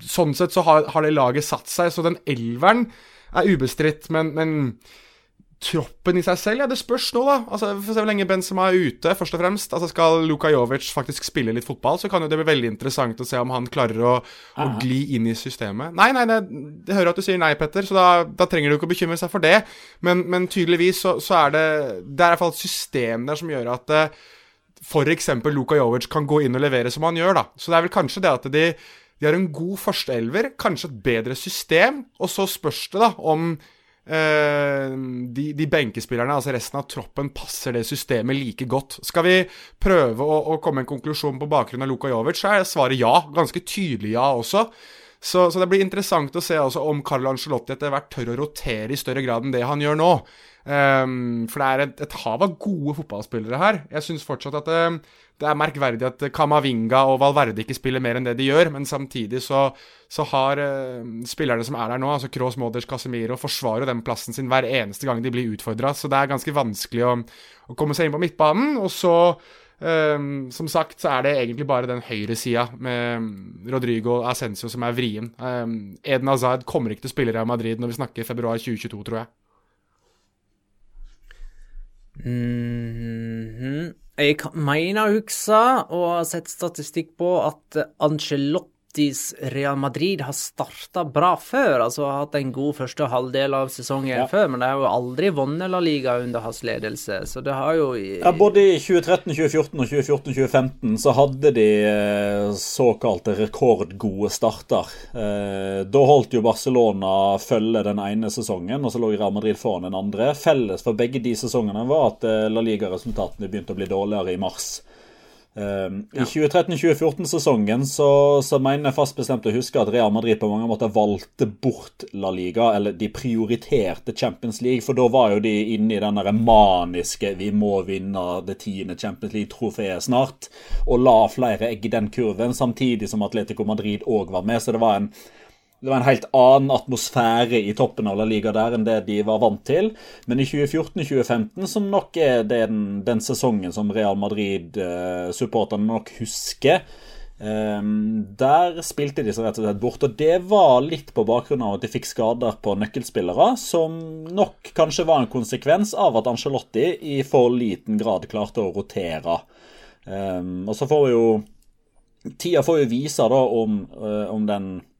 sånn sett så har, har, det laget satt seg, så den elveren er ubestridt, men, men troppen i seg selv, ja, det spørs nå, da. Altså, Få se hvor lenge Benzema er ute, først og fremst. Altså, Skal Luka Jovic faktisk spille litt fotball, så kan jo det bli veldig interessant å se om han klarer å, å gli inn i systemet. Nei, nei, nei, jeg hører at du sier nei, Petter, så da, da trenger du ikke å bekymre seg for det. Men, men tydeligvis så, så, er det Det er i hvert fall et system der som gjør at uh, f.eks. Luka Jovic kan gå inn og levere som han gjør, da. Så det er vel kanskje det at de, de har en god førsteelver, kanskje et bedre system, og så spørs det da om eh, de, de, benkespillerne, altså resten av troppen, passer det systemet like godt. Skal vi prøve å, å komme en konklusjon på bakgrunn av Luka Jovic, så er svaret ja. Ganske tydelig ja også. Så, så det blir interessant å se om Carlo Angelotti etter hvert tør å rotere i større grad enn det han gjør nå. Um, for det er et, et, hav av gode fotballspillere her. Jeg syns fortsatt at det, det, er merkverdig at Kamavinga og Valverde ikke spiller mer enn det de gjør, men samtidig så, så har uh, spillerne som er der nå, altså Kroos, Moders, Casemiro, forsvarer den plassen sin hver eneste gang de blir utfordra, så det er ganske vanskelig å, å, komme seg inn på midtbanen. Og så Um, som sagt så er det egentlig bare den høyresida med Rodrigo Ascencio som er vrien. Um, Eden Hazard kommer ikke til å spille Real Madrid når vi snakker februar 2022, tror jeg. Mm -hmm. Jeg mener å huske og har sett statistikk på at Angelotti Betis Real Madrid har starta bra før, altså har hatt en god første halvdel av sesongen ja. før, men de har jo aldri vunnet La Liga under hans ledelse, så det har jo Ja, både i 2013, 2014 og 2014-2015 så hadde de eh, såkalte rekordgode starter. Eh, da holdt jo Barcelona følge den ene sesongen, og så lå Real Madrid foran den andre. Felles for begge de sesongene var at eh, La Liga-resultatene begynte å bli dårligere i mars. Um, ja. I 2013-2014-sesongen så, så, mener jeg fast bestemt å huske at Real Madrid på mange måter valgte bort La Liga, eller de prioriterte Champions League, for da var jo de inne i den der maniske 'vi må vinne det tiende Champions League-trofeet snart', og la flere egg i den kurven, samtidig som Atletico Madrid òg var med. Så det var en det var en helt annen atmosfære i toppen av La Liga der enn det de var vant til. Men i 2014-2015, som nok er den, den, sesongen som Real Madrid-supporterne nok husker, um, der spilte de seg rett og slett bort. Og det var litt på bakgrunn av at de fikk skader på nøkkelspillere, som nok kanskje var en konsekvens av at Angelotti i for liten grad klarte å rotere. Um, og så får vi jo Tida får jo vise da om, uh, om den Eh,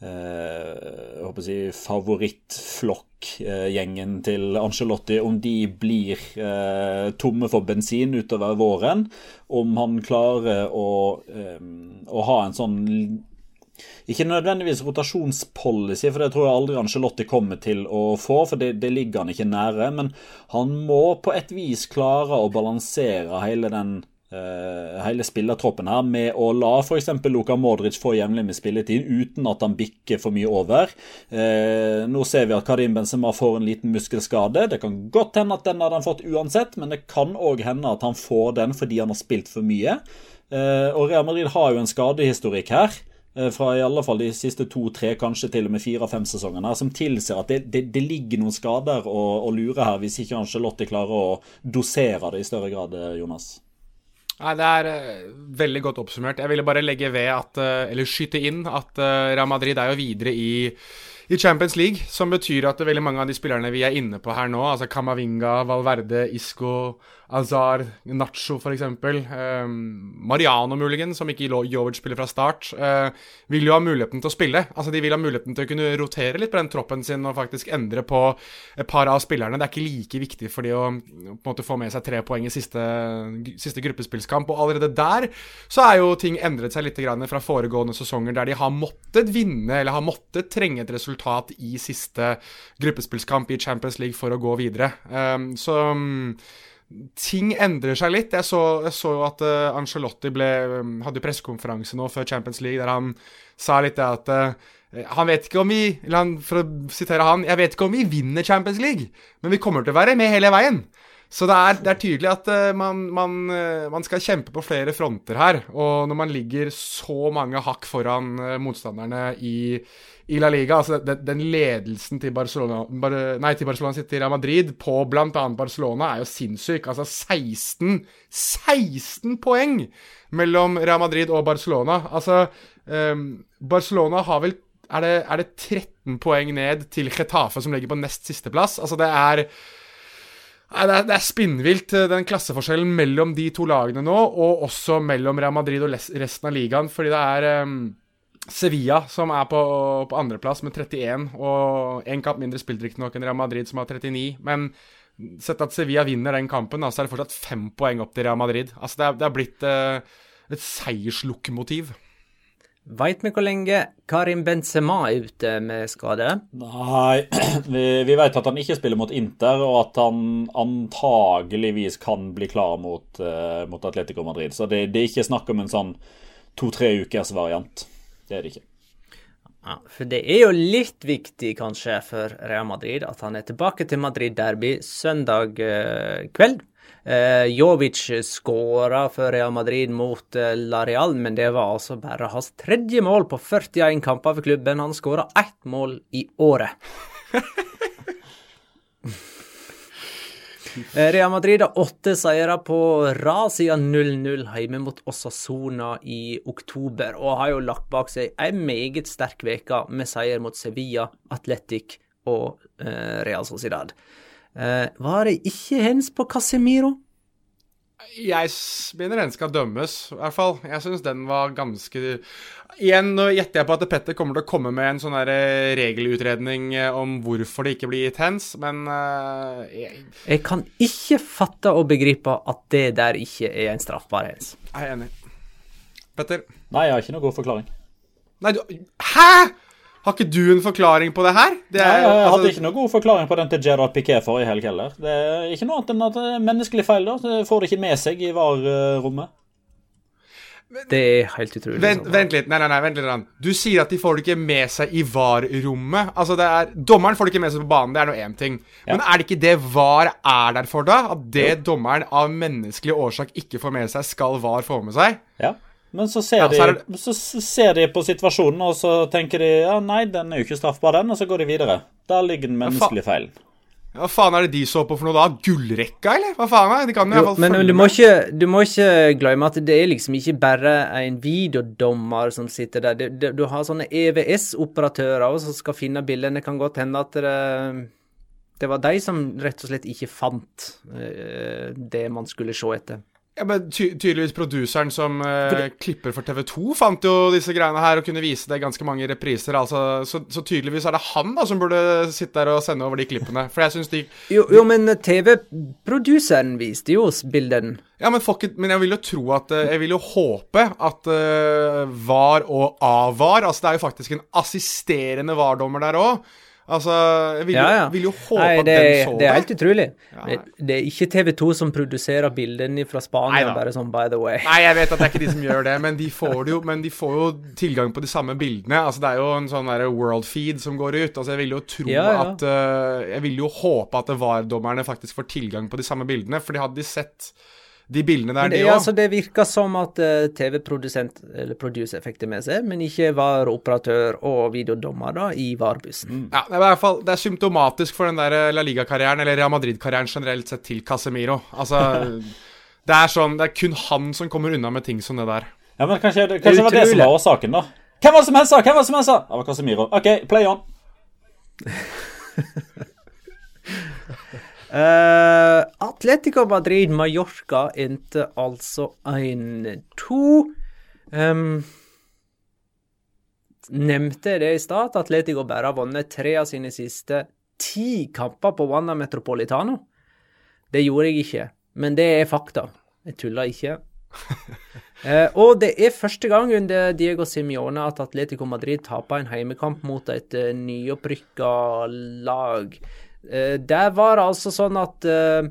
jeg håper å favorittflokkgjengen til Angelotti, om de blir eh, tomme for bensin utover våren. Om han klarer å, eh, å ha en sånn ikke nødvendigvis rotasjonspolicy, for det tror jeg aldri Angelotti kommer til å få, for det, det ligger han ikke nære. Men han må på et vis klare å balansere hele den hele spillertroppen her med å la f.eks. Luka Modric få jevnlig med spilletid uten at han bikker for mye over. Eh, nå ser vi at Karim Benzema får en liten muskelskade. Det kan godt hende at den hadde han fått uansett, men det kan òg hende at han får den fordi han har spilt for mye. Eh, og Real Madrid har jo en skadehistorikk her. Fra i alle fall de siste to-tre, kanskje til og med fire-fem sesongene, som tilsier at det, det, det ligger noen skader å, å lure her, hvis ikke Angelotti klarer å dosere det i større grad, Jonas. Nei, Det er uh, veldig godt oppsummert. Jeg ville bare legge ved at, uh, eller skyte inn at uh, Real Madrid er jo videre i, i Champions League, som betyr at veldig mange av de spillerne vi er inne på her nå, altså Camavinga, Valverde, Isco, Azar, Nacho f.eks., eh, Mariano muligens, som ikke Jovic spiller fra start, eh, vil jo ha muligheten til å spille. Altså De vil ha muligheten til å kunne rotere litt på den troppen sin og faktisk endre på et par av spillerne. Det er ikke like viktig for de å måte få med seg tre poeng i siste, siste gruppespillskamp. Og allerede der så er jo ting endret seg litt fra foregående sesonger, der de har måttet vinne eller har måttet trenge et resultat i siste gruppespillskamp i Champions League for å gå videre. Eh, så um, ting endrer seg litt. Jeg så, jeg så at uh, Angelotti ble, um, hadde pressekonferanse nå før Champions League der han sa litt det at uh, han vet ikke om vi For å sitere han Jeg vet ikke om vi vinner Champions League, men vi kommer til å være med hele veien. Så det er, det er, tydelig at uh, man, man, uh, man, skal kjempe på flere fronter her. Og når man ligger så mange hakk foran uh, motstanderne i, i La Liga. Altså den, den ledelsen til Barcelona, bar, nei, til Barcelona sitt Real Madrid på bl.a. Barcelona er jo sinnssyk. Altså 16 16 poeng mellom Real Madrid og Barcelona. Altså um, Barcelona har vel er det, er det 13 poeng ned til Getafe, som ligger på nest sisteplass? Altså, det er det er, det er spinnvilt, den klasseforskjellen mellom de to lagene nå, og også mellom Real Madrid og resten av ligaen. Fordi det er um, Sevilla, som er på, på andreplass med 31, og én kamp mindre spilt riktignok enn Real Madrid, som har 39. Men sett at Sevilla vinner den kampen, så er det fortsatt fem poeng opp til Real Madrid. Altså, det er, det er blitt uh, et seierslokomotiv. Veit vi hvor lenge Karim Benzema er ute med skade? Nei, vi, vi vet at han ikke spiller mot Inter, og at han antageligvis kan bli klar mot, uh, mot Atletico Madrid. Så det, det er ikke snakk om en sånn to-tre ukers variant. Det er det ikke. Ja, for det er jo litt viktig kanskje for Real Madrid at han er tilbake til Madrid Derby søndag eh, kveld. Eh, Jovic skåra for Real Madrid mot eh, La Real, men det var altså bare hans tredje mål på 41 kamper for klubben. Han skåra ett mål i året. Eh, Real Madrid har åtte seire på rad siden 0-0 hjemme mot Osasona i oktober, og har jo lagt bak seg ei meget sterk uke med seier mot Sevilla, Atletic og Real Sociedad. Eh, var det ikke hens på Casemiro? Jeg mener den skal dømmes, i hvert fall. Jeg syns den var ganske Igjen nå gjetter jeg på at Petter kommer til å komme med en sånn eh, regelutredning eh, om hvorfor det ikke blir gitt hens, men uh, jeg... jeg kan ikke fatte og begripe at det der ikke er en straffbar hens. Jeg er enig. Petter? Nei, jeg har ikke noen god forklaring. Nei, du Hæ?! Har ikke du en forklaring på det her? Det er, Nei, jeg altså... hadde ikke noen god forklaring på den til Gerard Piquet forrige helg heller. Det er ikke noe annet enn at det er menneskelig feil. da. Det får det ikke med seg i VAR-rommet. Det er helt utrolig. Vent, vent, litt. Nei, nei, nei, vent litt. Du sier at de får det ikke med seg i VAR-rommet. Altså, det er Dommeren får det ikke med seg på banen, det er nå én ting. Ja. Men er det ikke det VAR er der for, da? At det jo. dommeren av menneskelig årsak ikke får med seg, skal VAR få med seg? Ja. Men så ser, ja, så, de, så ser, de, på situasjonen, og så tenker de ja, nei, den er jo ikke straffbar, den, og så går de videre. Der ligger den menneskelige feilen. Hva faen er det de så på for noe da? Gullrekka, eller? Hva faen er det? De kan jo, men du må, ikke, du må, ikke, glemme at det er liksom ikke bare en videodommer som sitter der. Du, du har sånne EVS-operatører som skal finne bildene. Det kan godt hende at det, det var de som rett og slett ikke fant uh, det man skulle se etter. Ja, men ty tydeligvis produseren som uh, klipper for TV2 fant jo disse greiene her og kunne vise det ganske mange repriser. Altså, så, så, tydeligvis er det han da som burde sitte der og sende over de klippene. For jeg syns de Jo, jo men TV-produseren viste jo oss bilden. Ja, men, it, men jeg vil jo tro at uh, Jeg vil jo håpe at uh, VAR og AVAR Altså, det er jo faktisk en assisterende VAR-dommer der òg. Altså, jeg vil, ja, ja. vil jo håpe Nei, det, at den så det. Det er helt utrolig. Ja. Det er ikke TV2 som produserer bildene fra Spania, Neida. bare sånn by the way. Nei, jeg vet at det er ikke de som gjør det, men de får, det jo, men de får jo tilgang på de samme bildene. Altså, det er jo en sånn der world feed som går ut. Altså, jeg vil jo tro at uh, Jeg vil jo håpe at VAR-dommerne faktisk får tilgang på de samme bildene, for de hadde de sett de bildene der, det, de òg. Altså, det virker som at uh, TV-produsent, eller producer, fikk det med seg, men ikke var operatør og videodommer da, i VAR-bussen. Mm. Ja, det er i hvert fall det er symptomatisk for den der eh, La Liga-karrieren, eller Real Madrid-karrieren generelt sett, til Casemiro. Altså, det er sånn, det er kun han som kommer unna med ting som det der. Ja, men Kanskje, kanskje det var det som var årsaken, da. Hvem var det som helst sa? Hvem var det som helst sa? Det var Casemiro. OK, play on. Uh, Atletico Madrid-Mallorca endte altså 1-2. Um, nevnte det i stad, at Atletico bare har vunnet tre av sine siste ti kamper på Wanda Metropolitano? Det gjorde jeg ikke, men det er fakta. Jeg tuller ikke. uh, og det er første gang under Diego Simione at Atletico Madrid taper en heimekamp mot et uh, nyopprykka lag. Uh, der var det altså sånn at uh,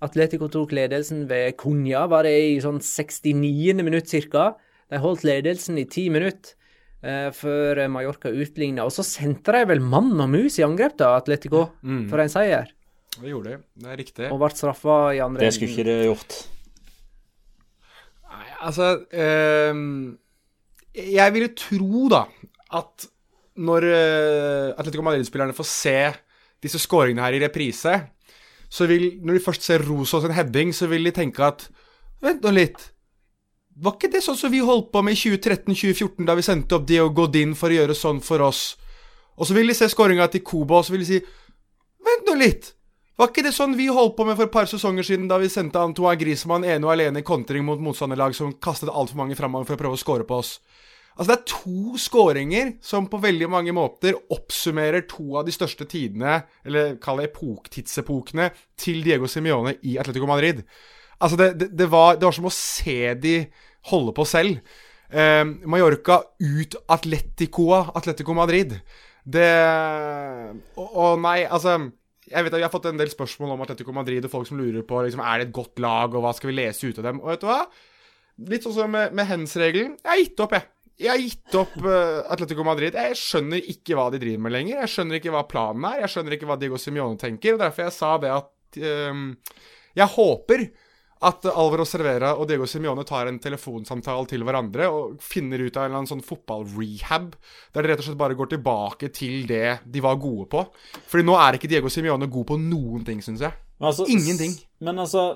Atletico tok ledelsen ved Cunha, var det i sånn 69. minutt ca. De holdt ledelsen i ti minutter uh, før Mallorca utligna. Og så sendte de vel mann og mus i angrep, da, Atletico, mm. for en seier. Det gjorde de. Det er riktig. Og ble straffa i andre Det skulle ikke de gjort. Nei, altså Jeg ville tro, da, at når Atletico Madrid-spillerne får se disse scoringene her i reprise, så vil Når de først ser Rosås en heading, så vil de tenke at Vent nå litt. Var ikke det sånn som vi holdt på med i 2013-2014, da vi sendte opp Dio Godin for å gjøre sånn for oss? Og så vil de se skåringa til Koba, og så vil de si Vent nå litt. Var ikke det sånn vi holdt på med for et par sesonger siden, da vi sendte Antoine Griezmann ene og alene i kontring mot motstanderlag som kastet altfor mange framover for å prøve å skåre på oss? Altså Det er to skåringer som på veldig mange måter oppsummerer to av de største tidene, eller kall det epok-tidsepokene, til Diego Simione i Atletico Madrid. Altså det, det, det, var, det, var, som å se de holde på selv. Eh, Mallorca ut Atleticoa Atletico Madrid. Det Å nei, altså jeg vet at Vi har fått en del spørsmål om Atletico Madrid og folk som lurer på liksom, er det et godt lag, og hva skal vi lese ut av dem. Og vet du hva? Litt sånn som med, med hens-regelen. Jeg har gitt opp, jeg. Jeg har gitt opp uh, Atletico Madrid. Jeg skjønner ikke hva de driver med lenger. Jeg skjønner ikke hva planen er. Jeg skjønner ikke hva Diego Simione tenker. og Derfor jeg sa det at uh, Jeg håper at Alvaro Cervera og Diego Simione tar en telefonsamtale til hverandre og finner ut av en eller annen sånn fotballrehab, der de rett og slett bare går tilbake til det de var gode på. Fordi nå er ikke Diego Simione god på noen ting, syns jeg. Altså, Ingenting. Men altså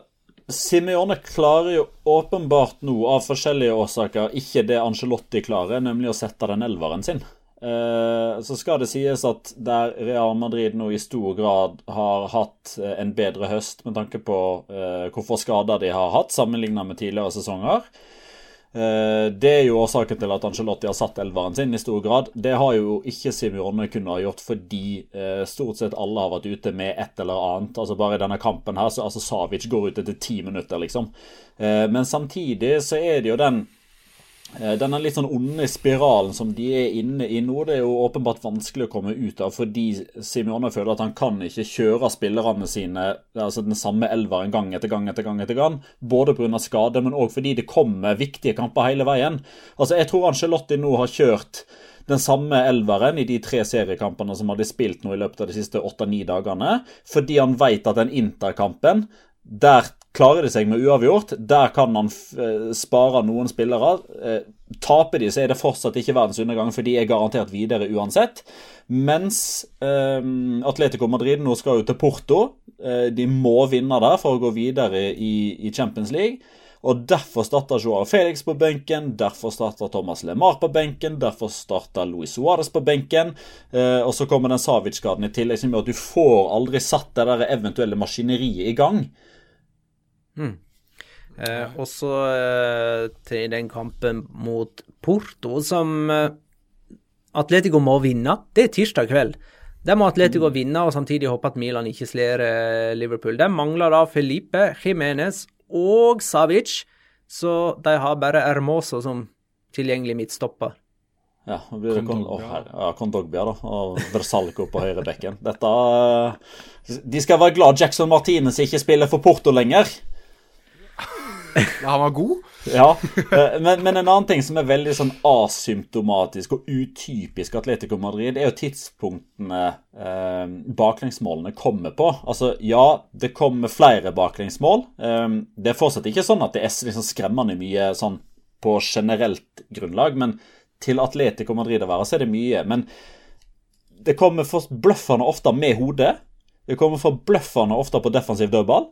Simione klarer jo åpenbart nå, av forskjellige årsaker, ikke det Angelotti klarer, nemlig å sette den elveren sin. Eh, så skal det sies at der Real Madrid nå i stor grad har hatt eh, en bedre høst med tanke på eh, hvorfor skader de har hatt, sammenlignet med tidligere sesonger, det er jo årsaken til at Angelotti har satt elveren sin i stor grad. Det har jo ikke Simione kunnet ha gjort fordi eh, stort sett alle har vært ute med et eller annet. Altså Bare i denne kampen her, så altså Savic går ut etter ti minutter, liksom. Eh, men samtidig så er det jo den Eh, denne litt sånn onde spiralen som de er inne i nå, det er jo åpenbart vanskelig å komme ut av fordi Simione føler at han kan ikke kjøre spillerne sine altså den samme elveren gang etter gang etter gang. etter gang, Både pga. skade, men òg fordi det kommer viktige kamper hele veien. Altså, Jeg tror Angelotti nå har kjørt den samme elveren i de tre seriekampene som hadde spilt nå i løpet av de siste åtte-ni dagene, fordi han vet at den interkampen der klarer de seg med uavgjort. Der kan han eh, spare noen spillere. Eh, taper de, så er det fortsatt ikke verdens undergang, for de er garantert videre uansett. Mens eh, Atletico Madrid nå skal jo til Porto. Eh, de må vinne der for å gå videre i, i Champions League. Og Derfor starter Joao Felix på benken, derfor starter Thomas LeMar på benken, derfor starter Luis Suárez på benken. Eh, og så kommer den Savic-skaden i tillegg, som gjør at du får aldri satt det der eventuelle maskineriet i gang. Mm. Eh, også eh, til den kampen mot Porto, som eh, Atletico må vinne. Det er tirsdag kveld. Der må Atletico mm. vinne og samtidig håpe at Milan ikke slår eh, Liverpool. De mangler da Felipe, Jimenez og Savic, så de har bare Hermoso som tilgjengelig midtstopper. Ja, Kondogbia oh, da, og Versalco på høyre bekken. Dette eh, De skal være glad Jackson Martinez ikke spiller for Porto lenger. Han var god. ja, eh, men, men, en annen ting som er veldig sånn asymptomatisk og utypisk Atletico Madrid, er jo tidspunktene eh, baklengsmålene kommer på. Altså, ja, det kommer flere baklengsmål. Eh, det er fortsatt ikke sånn at det er liksom skremmende mye sånn på generelt grunnlag, men til Atletico Madrid å være, så er det mye. Men det kommer forbløffende ofte med hodet. Det kommer forbløffende ofte på defensiv dødball.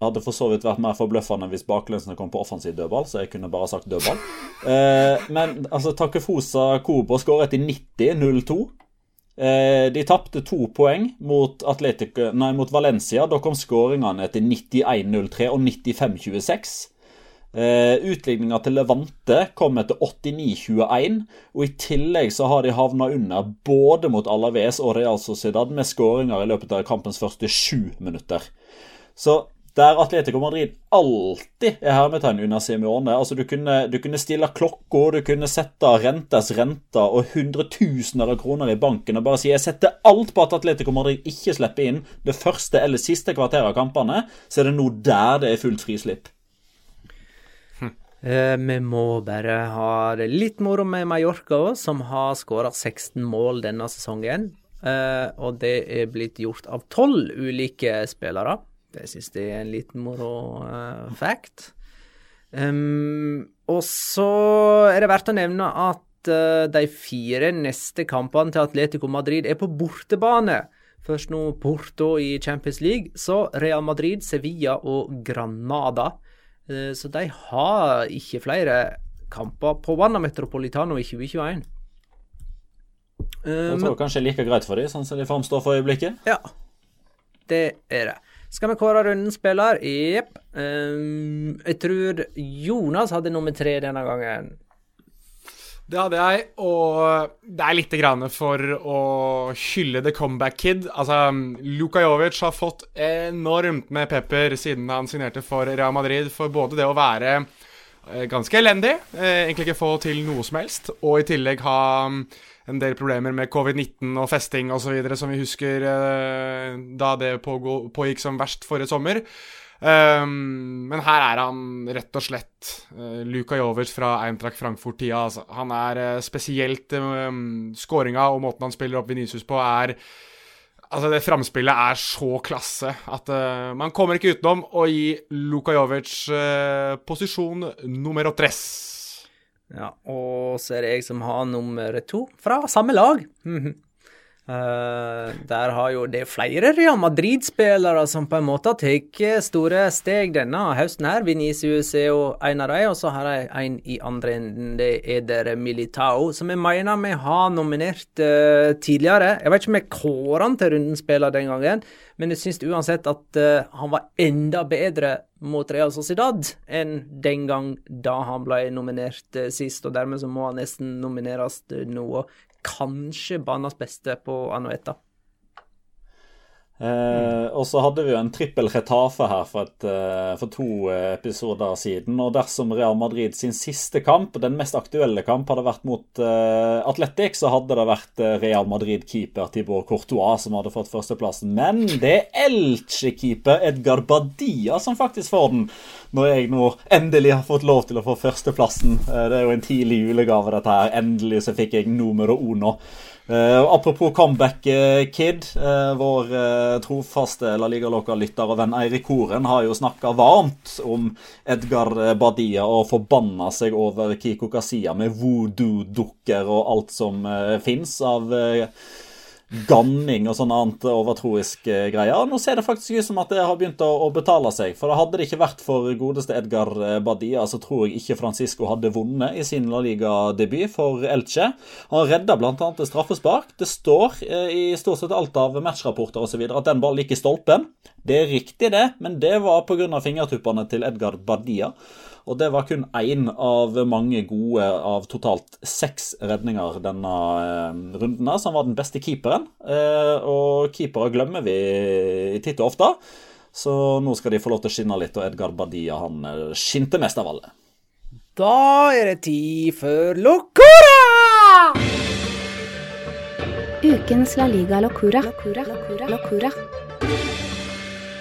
Hadde for så vidt vært mer forbløffende hvis baklensene kom på offensiv dødball, så jeg kunne bare sagt dødball. Eh, men altså, Takefosa Kobo skåret i 90, 0-2. Eh, de tapte to poeng mot, Atletico, nei, mot Valencia. Da kom skåringene etter 91-03 og 95-26. Eh, Utligninga til Levante kom etter 89-21, og i tillegg så har de havna under både mot Alaves og Real Sociedad med skåringer i løpet av kampens første sju minutter. Så der Atletico Madrid alltid er hermetegn under Simione. Altså, du kunne, du kunne stille klokka, du kunne sette rentes renter og hundretusener av kroner i banken og bare si jeg setter alt på at Atletico Madrid ikke slipper inn det første eller siste kvarteret av kampene, så er det nå der det er fullt frislipp. Eh, vi må bare ha det litt moro med Mallorca, som har skåra 16 mål denne sesongen. Eh, og det er blitt gjort av tolv ulike spillere. Det syns jeg er en liten moro uh, fact. Um, og så er det verdt å nevne at uh, de fire neste kampene til Atletico Madrid er på bortebane. Først nå Porto i Champions League, så Real Madrid, Sevilla og Granada. Uh, så de har ikke flere kamper på Wanda Metropolitano i 2021. Jeg tror kanskje like greit for dem, sånn som de framstår for øyeblikket. Ja, det er det. Skal vi kåre runden spiller? Jepp. Um, jeg tror Jonas hadde nummer tre denne gangen. Det hadde jeg, og det er litt grann for å hylle The Comeback Kid. Altså, Luka Jovic har fått enormt med pepper siden han signerte for Real Madrid, for både det å være eh, ganske elendig, eh, egentlig ikke få til noe som helst, og i tillegg ha en del problemer med covid-19 og festing osv., som vi husker eh, da det pågikk som verst forrige sommer. Um, men her er han rett og slett uh, Luka Jovic fra Eintracht Frankfurt-tida. Altså. Han er uh, spesielt um, Skåringa og måten han spiller opp Venicius på, er Altså, det framspillet er så klasse at uh, man kommer ikke utenom å gi Luka Jovic uh, posisjon nummer tres. Ja, og så er det jeg som har nummer to fra samme lag. Uh, der har jo det flere Real Madrid-spillere som på en måte tatt store steg denne høsten her. Venicius er jo en av dem, og så har jeg en i andre enden. Det er der Militao, som jeg mener vi har nominert uh, tidligere. Jeg vet ikke om jeg kårer han til rundens spiller den gangen, men jeg syns uansett at uh, han var enda bedre mot Real Sociedad enn den gang da han ble nominert sist, og dermed så må han nesten nomineres nå kanskje banas beste på Anueta. Eh, og så hadde vi jo en trippel retafe her for, et, eh, for, to episoder siden. Og dersom Real Madrid sin siste kamp, den mest aktuelle kamp, hadde vært mot eh, Atletic, så hadde det vært eh, Real Madrid-keeper Tibor Courtois som hadde fått førsteplassen. Men det er Elche-keeper Edgar Badia som faktisk får den, når jeg nå endelig har fått lov til å få førsteplassen. Eh, det er jo en tidlig julegave, dette her. Endelig så fikk jeg numero uno. Uh, apropos comeback, uh, Kid. Uh, vår trofaste La Liga Loca-lytter og venn Eirik Horen har jo snakka varmt om Edgar Badia og forbanna seg over Kiko Kasia med voodoo-dukker og alt som uh, fins av ganning og sånn annet overtroisk eh, greier. Nå ser det faktisk ut som at det har begynt å, å betale seg. For hadde det ikke vært for godeste Edgar eh, Badia, så tror jeg ikke Francisco hadde vunnet i sin La Liga-debut for Elche. Han redda bl.a. et straffespark. Det står eh, i stort sett alt av matchrapporter osv. at den ballen gikk i stolpen. Det er riktig, det, men det var pga. fingertuppene til Edgar Badia. Og det var kun én av mange gode av totalt seks redninger denne eh, runden, som var den beste keeperen. Eh, og keepere glemmer vi titt og ofte, så nå skal de få lov til å skinne litt, og Edgar Badia han eh, skinte mest av alle. Da er det tid for Locura! Ukens La Liga Locura. Locura. Locura. Locura.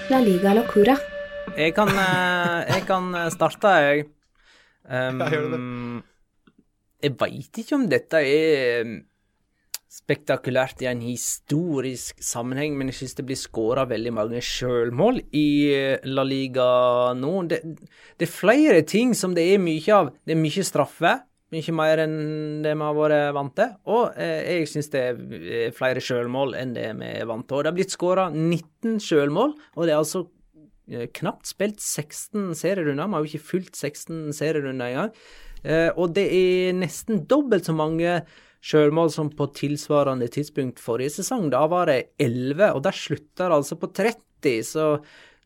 La Liga Locura. Jeg kan, eh, jeg kan starte, jeg. Um, jeg veit ikke om dette er spektakulært i en historisk sammenheng, men jeg synes det blir skåra veldig mange sjølmål i eh, La Liga nå. Det, det, er flere ting som det er mye av. Det er mye straffe. Mye mer enn det vi har vært vant til. Og eh, jeg syns det er flere sjølmål enn det vi er vant til. Og det har blitt skåra 19 sjølmål, og det er altså Eh, knapt spilt 16 serierunder. Vi har jo ikke fulgt 16 serierunder engang. Eh, og det er nesten dobbelt så mange sjølmål som på tilsvarende tidspunkt forrige sesong. Da var det 11, og der slutta det altså på 30. Så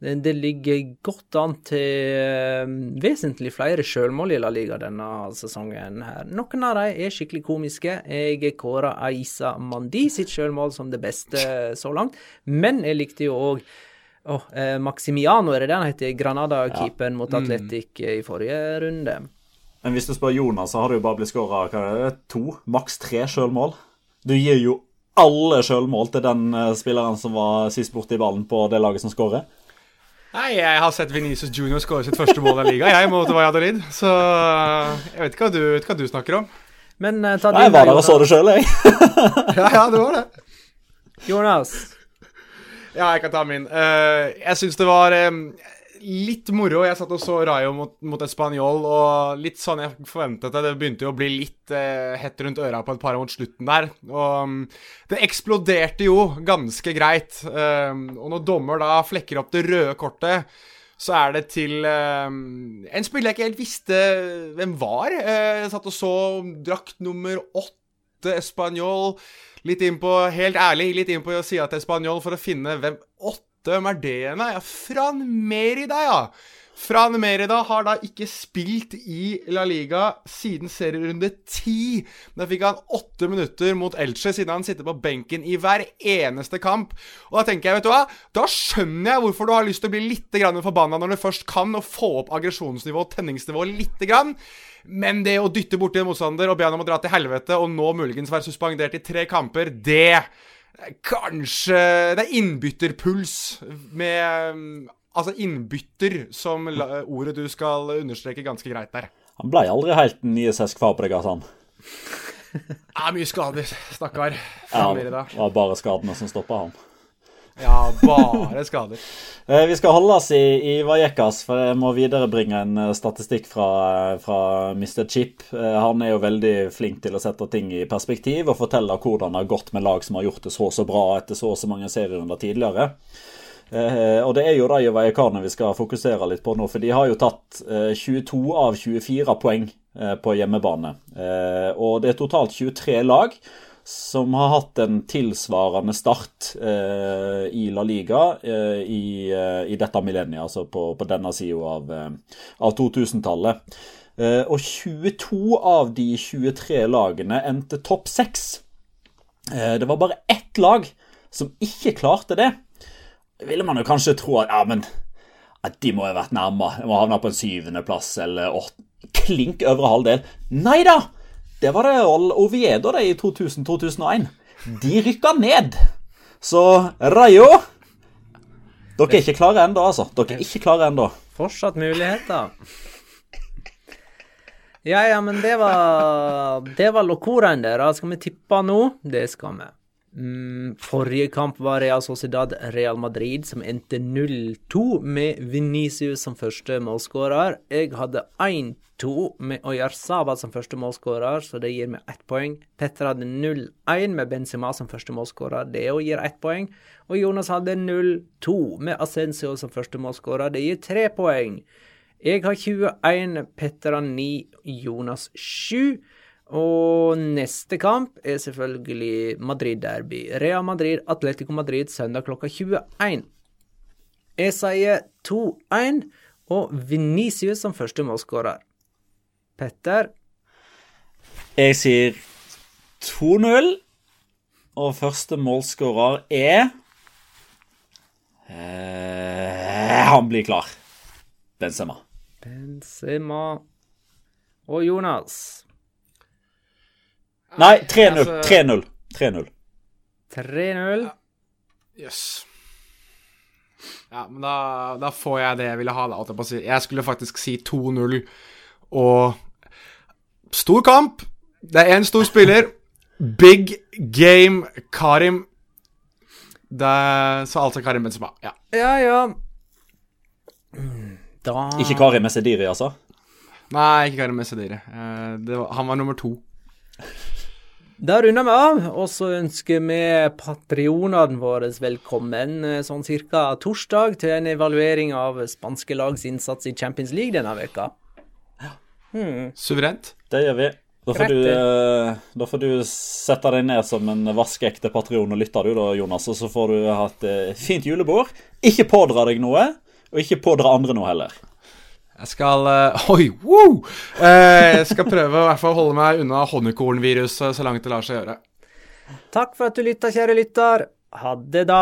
det, det ligger godt an til eh, vesentlig flere sjølmål i La Liga denne sesongen. her. Noen av dem er skikkelig komiske. Jeg kåra Aisa Mandi sitt sjølmål som det beste så langt, men jeg likte jo òg Oh, eh, Maximiano, er det det han heter? Granada-keeperen mot Atletic i forrige runde. Men hvis du spør Jonas, så har det jo bare blitt skåra to, maks tre sjølmål. Du gir jo alle sjølmål til den eh, spilleren som var sist borti ballen på det laget som skårer. Nei, jeg har sett Venezia Junior skåre sitt første mål i ligaen, jeg, mot Valladolid. Så jeg vet ikke hva du, hva du snakker om. Men uh, ta Nei, jeg var der og så det sjøl, jeg. ja, ja, det var det. Jonas. Ja, jeg kan ta min. Uh, jeg syns det var um, litt moro. Jeg satt og så Rayo mot, mot Español, og litt sånn jeg forventet det. Det begynte jo å bli litt uh, hett rundt øra på et par mot slutten der. Og um, det eksploderte jo ganske greit. Um, og når dommer da flekker opp det røde kortet så er det til um, en spiller jeg ikke helt visste hvem var. Uh, jeg satt og så drakt nummer åtte, Español. Litt inn på, helt ærlig, litt inn på sida til Spanjol for å finne hvem åtte hvem er det igjen? Ja, Fran Merida, ja. Fran Merida har da ikke spilt i La Liga siden serierunde ti. Da fikk han åtte minutter mot Elche, siden han sitter på benken i hver eneste kamp. Og da tenker jeg, vet du hva, da skjønner jeg hvorfor du har lyst til å bli litt forbanna når du først kan, og få opp aggresjonsnivå og tenningsnivå grann. Men det å dytte borti en motstander og be han om å dra til helvete, og nå muligens være suspendert i tre kamper, det Kanskje Det er innbytterpuls med Altså innbytter som ordet du skal understreke ganske greit der. Han ble aldri helt den nye Cesc Fabregas, han. Ja, mye skader, stakkar. Ja, det var bare skadene som stoppa han. Ja, bare skader. Eh, vi skal holde oss i, i Vallecas, for jeg må viderebringe en eh, statistikk fra, fra Mr. Chip. Eh, han er jo veldig flink til å sette ting i perspektiv og fortelle hvordan det har gått med lag som har gjort det så så bra etter så så mange serierunder tidligere. Og det er jo Rayo Vallecano vi skal fokusere litt på nå, for de har jo tatt 22 av 24 poeng på hjemmebane. og det er totalt 23 lag som har hatt en tilsvarende start eh, i La Liga eh, i, eh, i, dette millenniet, altså på, på denne sida av, eh, av 2000-tallet. Eh, og 22 av de 23 lagene endte topp 6. Eh, det var bare ett lag som ikke klarte det. Ville man jo kanskje tro at ja, men at de må ha vært nærme. De må havne på en syvendeplass eller åtte. Klink øvre halvdel. Nei da! Det var det Oviedo det i 2000-2001. De rykka ned. Så Rayo Dere er ikke klare ennå, altså. Dere er ikke klare ennå. Fortsatt muligheter. Ja, ja, men det var Det var locoraen der. Skal vi tippe nå? Det skal vi. Mm, forrige kamp var Real Sociedad Real Madrid, som endte 0-2 med Venicius som første målskårer. Jeg hadde 1-2 med Oyarzaba som første målskårer, så det gir meg ett poeng. Petter hadde 0-1 med Benzema som første målskårer, det òg gir ett poeng. Og Jonas hadde 0-2 med Ascencio som første målskårer, det gir tre poeng. Jeg har 21, Petter har 9, Jonas 7. Og neste kamp er selvfølgelig Madrid-derby. Real Madrid, Atletico Madrid søndag klokka 21. Jeg sier 2-1 og Venicius som første målskårer. Petter? Jeg sier 2-0, og første målskårer er eh, Han blir klar. Benzema. Benzema. Og Jonas? Nei, 3-0. 3-0. 3-0. 3-0. Jøss. Ja, men da, da, får jeg det jeg ville ha. Da, jeg skulle faktisk si 2-0 og Stor kamp. Det er én stor spiller. Big game Karim. Det, så altså Karim Benzema. Ja, ja. ja. Da Ikke Karim Messediri, altså? Nei, ikke Karim Messediri. Uh, han var nummer to. Da runder vi av, og så ønsker vi patrionene våre velkommen eh, sånn cirka torsdag til en evaluering av spanske lags innsats i Champions League denne veka. Hmm. Suverent. Det gjør vi. Da får, du, eh, da får, du, sette deg ned som en vaskeekte patrion og lytte, du da, Jonas. Og så får du ha et eh, fint julebord. Ikke pådra deg noe, og ikke pådra andre noe heller. Jeg skal uh, Oi, woo! Uh, jeg skal prøve å hvert fall holde meg unna honningkornviruset så langt det lar seg gjøre. Takk for at du lytta, kjære lytter. Ha det, da.